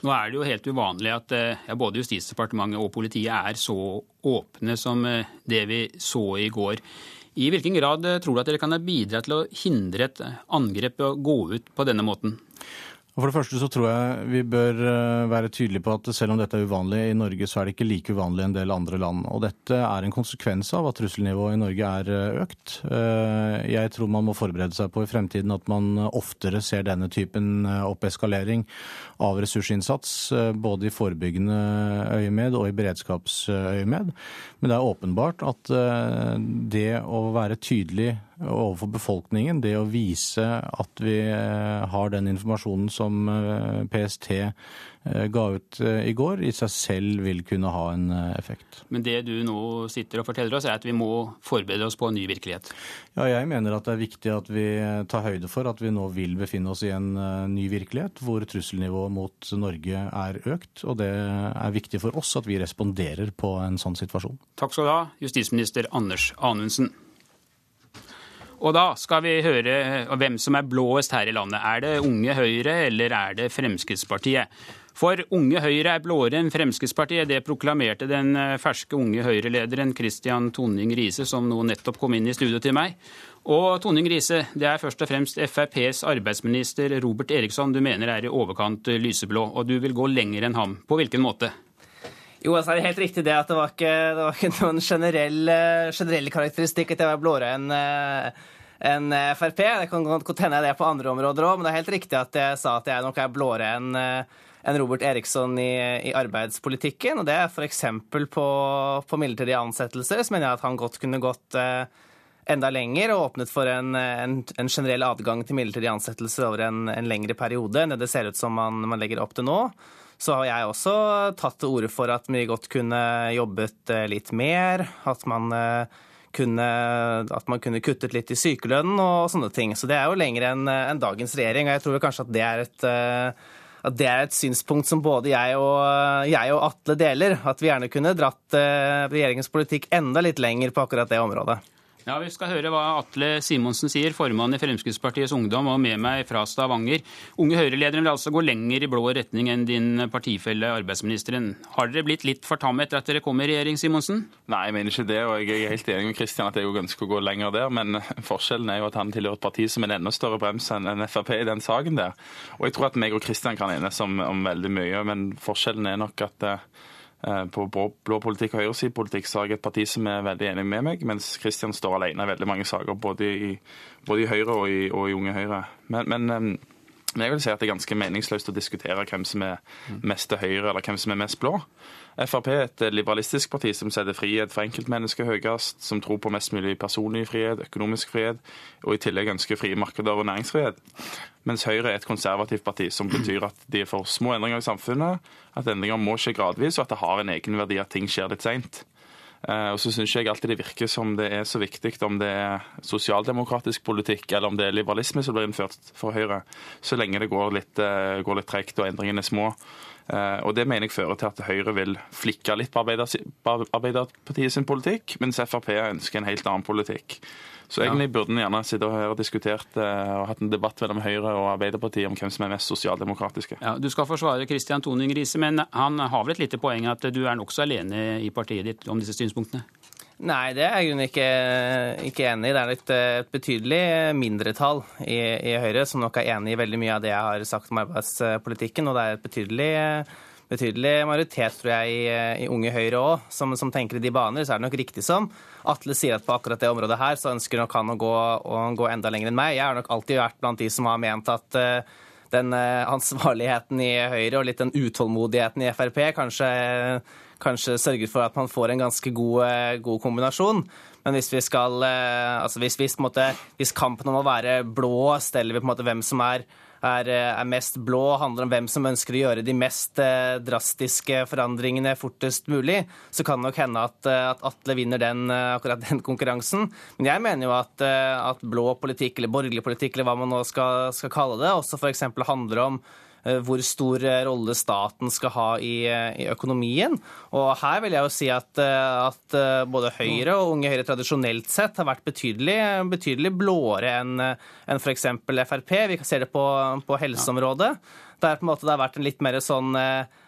Nå er det jo helt uvanlig at ja, både Justisdepartementet og politiet er så åpne som det vi så i går. I hvilken grad tror du at dere kan bidra til å hindre et angrep å gå ut på denne måten?
For det første så tror jeg vi bør eh, være tydelige på at selv om dette er uvanlig i Norge, så er det ikke like uvanlig i en del andre land. Og dette er en konsekvens av at trusselnivået i Norge er eh, økt. Eh, jeg tror man må forberede seg på i fremtiden at man oftere ser denne typen oppeskalering av ressursinnsats, både i forebyggende øyemed og i beredskapsøyemed. Men det er åpenbart at det å være tydelig overfor befolkningen, det å vise at vi har den informasjonen som eh, PST eh, ga ut i går, i seg selv vil kunne ha en effekt.
Men det du nå sitter og forteller oss, er at vi må forberede oss på en ny virkelighet?
Ja, jeg mener at det er viktig at vi tar høyde for at vi nå vil befinne oss i en ny virkelighet, hvor trusselnivået mot Norge er økt. Og det er viktig for oss at vi responderer på en sånn situasjon.
Takk skal du ha, justisminister Anders Anundsen. Og da skal vi høre eh, hvem som er blåest her i landet. Er det Unge Høyre, eller er det Fremskrittspartiet? For Unge Høyre er blåere enn Fremskrittspartiet. Det proklamerte den eh, ferske Unge Høyre-lederen Christian Tonning Riise, som nå nettopp kom inn i studio til meg. Og Tonning Riise, det er først og fremst FrPs arbeidsminister Robert Eriksson du mener er i overkant lyseblå, og du vil gå lenger enn ham. På hvilken måte?
Jo, altså er det helt riktig det at det var ikke, det var ikke (laughs) noen generell, eh, generell karakteristikk at jeg var blåere enn en Frp. Det kan godt hende det på andre områder òg, men det er helt riktig at jeg sa at jeg nok er blåere enn eh, enn Robert Eriksson i, i, arbeidspolitikken. Og det er f.eks. På, på midlertidige ansettelser, så mener jeg at han godt kunne gått eh, enda lenger og åpnet for en, en, en generell adgang til midlertidig ansettelse over en, en, lengre periode enn det det ser ut som man, man legger opp til nå så har jeg også tatt til orde for at vi godt kunne jobbet eh, litt mer. At man eh, kunne, at man kunne kuttet litt i sykelønnen og sånne ting. Så det er jo lenger enn en dagens regjering. Og jeg tror kanskje at det er et eh, at det er et synspunkt som både jeg og, jeg og Atle deler. At vi gjerne kunne dratt regjeringens politikk enda litt lenger på akkurat det området.
Ja, Vi skal høre hva Atle Simonsen sier, formann i Fremskrittspartiets Ungdom, og med meg fra Stavanger. Unge Høyre-lederen vil altså gå lenger i blå retning enn din partifelle arbeidsministeren. Har dere blitt litt for tamme etter at dere kom i regjering, Simonsen?
Nei, jeg mener ikke det, og jeg er helt enig med Kristian at jeg ønsker å gå lenger der. Men forskjellen er jo at han tilhører et parti som er en enda større brems enn Frp i den saken der. Og jeg tror at meg og Kristian kan enes om, om veldig mye, men forskjellen er nok at Eh, på blå politikk og høyresidepolitikk så har jeg et parti som er veldig enig med meg, mens Kristian står alene i veldig mange saker, både i, både i Høyre og i, og i Unge Høyre. Men, men, Men jeg vil si at det er ganske meningsløst å diskutere hvem som er mest til høyre, eller hvem som er mest blå. Frp er et liberalistisk parti som setter frihet for enkeltmennesket høyest, som tror på mest mulig personlig frihet, økonomisk frihet, og i tillegg ønsker frie markeder og næringsfrihet. Mens Høyre er et konservativt parti, som betyr at de er for små endringer i samfunnet, at endringer må skje gradvis, og at det har en egenverdi at ting skjer litt seint. Og så syns jeg alltid det virker som det er så viktig om det er sosialdemokratisk politikk eller om det er liberalisme som blir innført for Høyre, så lenge det går litt, går litt tregt og endringene er små. Og Det mener jeg fører til at Høyre vil flikke litt på Arbeiderpartiet sin politikk, mens Frp ønsker en helt annen politikk. Så egentlig burde en gjerne sitte her og diskutert og hatt en debatt mellom Høyre og Arbeiderpartiet om hvem som er mest sosialdemokratiske.
Ja, du skal forsvare Kristian Toning Riise, men han har vel et lite poeng at du er nokså alene i partiet ditt om disse synspunktene?
Nei, det er jeg ikke, ikke enig i. Det er et, et betydelig mindretall i, i, Høyre som nok er enig i veldig mye av det jeg har sagt om arbeidspolitikken. Og det er et betydelig, betydelig majoritet, tror jeg, i, i Unge Høyre òg, som, som, tenker i de baner. Så er det nok riktig som Atle sier at på akkurat det området her så ønsker nok han å gå, å gå enda lenger enn meg. Jeg har nok alltid vært blant de som har ment at uh, den ansvarligheten i Høyre og litt den utålmodigheten i Frp kanskje kanskje sørger for at man får en ganske god, god kombinasjon. Men hvis vi skal altså hvis, hvis, måte, hvis, kampen om å være blå steller vi på en måte hvem som er, er, er, mest blå, handler om hvem som ønsker å gjøre de mest drastiske forandringene fortest mulig, så kan det nok hende at, at Atle vinner den, akkurat den konkurransen. Men jeg mener jo at, at blå politikk, eller borgerlig politikk, eller hva man nå skal, skal kalle det, også f.eks. handler om hvor stor rolle staten skal ha i, i, økonomien. Og her vil jeg jo si at, at, både Høyre og Unge Høyre tradisjonelt sett har vært betydelig, betydelig blåere enn en f.eks. Frp. Vi ser det på, på helseområdet. Der på en måte det har vært en litt mer sånn Uh,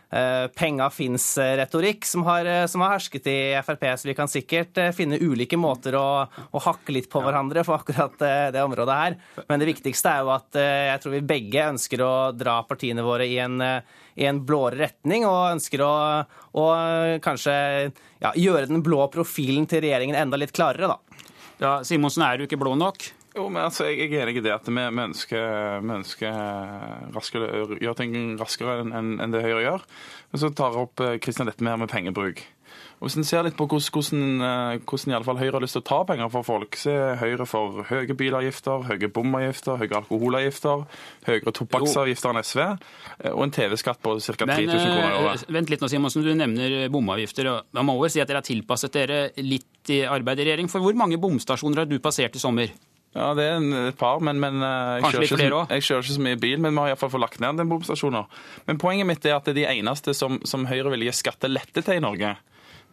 penga fins-retorikk som, som, har hersket i Frp. Så vi kan sikkert finne ulike måter å, å hakke litt på hverandre for akkurat det området her. Men det viktigste er jo at jeg tror vi begge ønsker å dra partiene våre i en, i en blåere retning, og ønsker å, å kanskje ja, gjøre den blå profilen til regjeringen enda litt klarere, da.
Ja, Simonsen, er du ikke blå nok?
Jo, men altså, Jeg er enig i det at vi, ønsker, ønsker raskere, gjøre ting raskere enn en det Høyre gjør. Men så tar opp Kristian dette med, med pengebruk. Og Hvis en ser litt på hvordan, hvordan, i alle fall Høyre har lyst til å ta penger fra folk, så er Høyre for høye bilavgifter, høye bomavgifter, høye alkoholavgifter, høyere tobakksavgifter enn SV, og en TV-skatt på ca. 3000 kroner i året.
Vent litt nå, Simonsen. Du nevner bomavgifter. Man må vel si at dere har tilpasset dere litt i arbeid i regjering. For hvor mange bomstasjoner har du passert i sommer?
Ja, det er en, et par, men, men jeg, kjører ikke, så, jeg kjører ikke så mye bil. Men vi har iallfall fått lagt ned en del bomstasjoner. Men poenget mitt er at det er de eneste som, som Høyre vil gi skattelette til i Norge,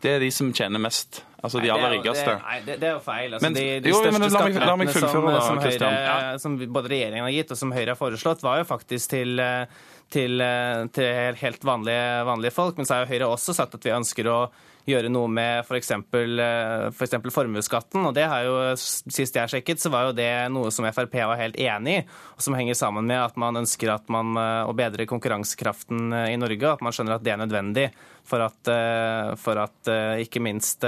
det er de som tjener mest. Altså de aller rikeste.
Nei, det, det, er jo feil. Altså, men, de, de jo, største skattelettene som, som, Høyre, ja. som både regjeringen har gitt, og som Høyre har foreslått, var jo faktisk til, til, til helt vanlige, vanlige folk. Men så har Høyre også sagt at vi ønsker å gjøre noe med f.eks. For formuesskatten. Og det har jo, sist jeg sjekket, så var jo det noe som Frp var helt enig i, og som henger sammen med at man ønsker at man, å bedre konkurransekraften i Norge, at man skjønner at det er nødvendig for at, for at ikke minst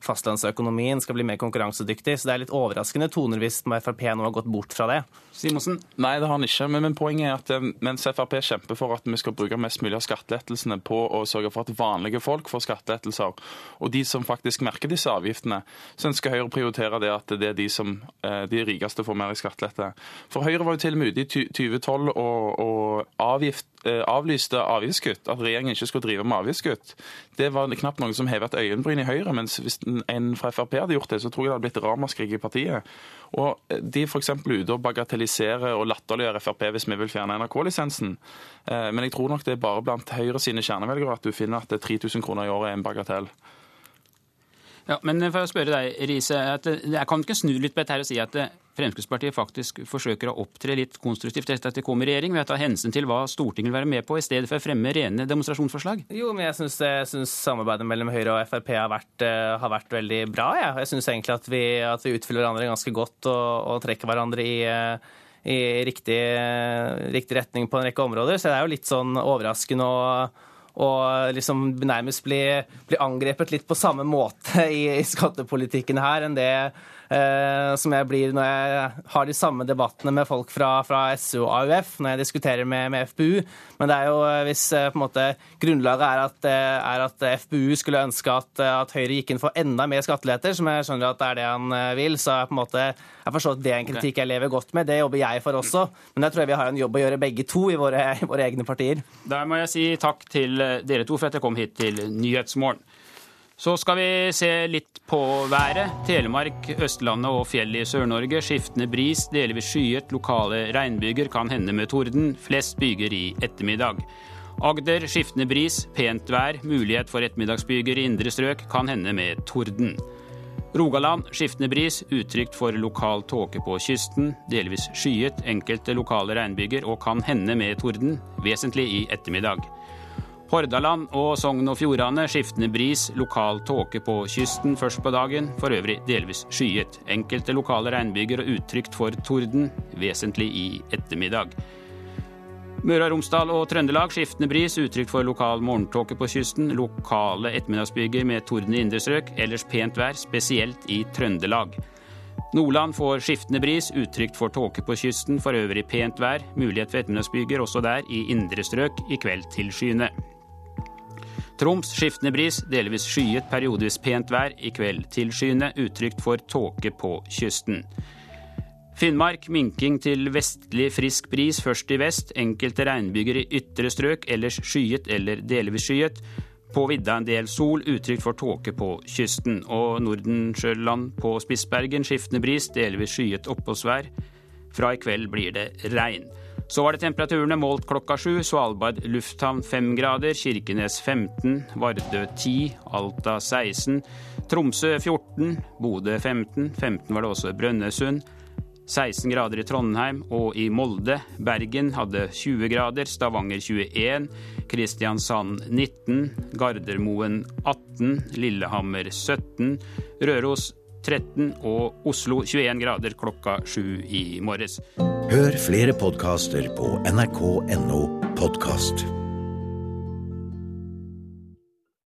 fastlandsøkonomien skal bli mer konkurransedyktig. Så det er litt overraskende toner hvis Frp nå har gått bort fra det.
Simonsen?
Nei, det har han ikke. Men, men, poenget er at mens Frp kjemper for at vi skal bruke mest mulig av skattelettelsene på å sørge for at vanlige folk får skattelettelser, og de som faktisk merker disse avgiftene, så ønsker Høyre å prioritere det at det er de som de rikeste får mer i skattelette. For Høyre var jo til og med ute i 2012 og, og avgift, avlyste avgiftskutt, at regjeringen ikke skulle drive med avgiftskutt. Det var knapt noen som hevet øyenbryn i Høyre, mens hvis en fra Frp hadde gjort det, så tror jeg det hadde blitt ramaskrik i partiet. Og De er f.eks. ute og bagatelliserer og latterliggjør Frp hvis vi vil fjerne NRK-lisensen. Men jeg tror nok det er bare blant Høyre sine kjernevelgere at du finner at 3000 kroner i året er en bagatell.
Ja, men for å spørre deg, Riise, Jeg kan ikke snu litt på dette her og si at Fremskrittspartiet faktisk forsøker å opptre litt konstruktivt etter at de kom i regjering, ved å ta hensyn til hva Stortinget vil være med på, i stedet for å fremme rene demonstrasjonsforslag?
Jo, men jeg syns samarbeidet mellom Høyre og Frp har vært, har vært veldig bra. Ja. Jeg syns egentlig at vi, at vi, utfyller hverandre ganske godt og, og trekker hverandre i i riktig, riktig, retning på en rekke områder. Så det er jo litt sånn overraskende å, og liksom nærmest bli, bli, angrepet litt på samme måte i, i skattepolitikken her enn det Eh, som jeg blir når jeg har de samme debattene med folk fra, fra SU og AUF, når jeg diskuterer med, med FPU. Men det er jo eh, hvis eh, måte grunnlaget er at, er at FPU skulle ønske at, at, Høyre gikk inn for enda mer skatteletter, som jeg skjønner at det er det han vil, så er på en måte, jeg forstår at det er en kritikk jeg lever godt med. Det jobber jeg for også. Men jeg tror jeg vi har en jobb å gjøre begge to i våre, våre egne partier.
Der må jeg si takk til dere to for at jeg kom hit til Nyhetsmorgen. Så skal vi se litt på været. Telemark, Østlandet og fjellet i Sør-Norge. Skiftende bris, delvis skyet. Lokale regnbyger kan hende med torden. Flest byger i ettermiddag. Agder skiftende bris, pent vær. Mulighet for ettermiddagsbyger i indre strøk. Kan hende med torden. Rogaland skiftende bris, utrygt for lokal tåke på kysten. Delvis skyet, enkelte lokale regnbyger og kan hende med torden. Vesentlig i ettermiddag. Hordaland og Sogn og Fjordane skiftende bris, lokal tåke på kysten først på dagen, for øvrig delvis skyet. Enkelte lokale regnbyger og utrygt for torden, vesentlig i ettermiddag. Møre og Romsdal og Trøndelag skiftende bris, utrygt for lokal morgentåke på kysten. Lokale ettermiddagsbyger med torden i indre strøk, ellers pent vær, spesielt i Trøndelag. Nordland får skiftende bris, utrygt for tåke på kysten, for øvrig pent vær. Mulighet for ettermiddagsbyger også der, i indre strøk, i kveld til skyene. Troms skiftende bris, delvis skyet, periodevis pent vær. I kveld tilskyende, utrygt for tåke på kysten. Finnmark minking til vestlig frisk bris, først i vest. Enkelte regnbyger i ytre strøk, ellers skyet eller delvis skyet. På vidda en del sol, utrygt for tåke på kysten. Og Nordensjøland på Spitsbergen skiftende bris, delvis skyet oppholdsvær. Fra i kveld blir det regn. Så var det temperaturene målt klokka sju. Svalbard lufthavn fem grader, Kirkenes 15, Vardø 10, Alta 16, Tromsø 14, Bodø 15, 15 var det også Brønnøysund. 16 grader i Trondheim og i Molde. Bergen hadde 20 grader, Stavanger 21, Kristiansand 19, Gardermoen 18, Lillehammer 17, Røros 13 og Oslo 21 grader klokka 7 i morges.
Hør flere podkaster på nrk.no podkast.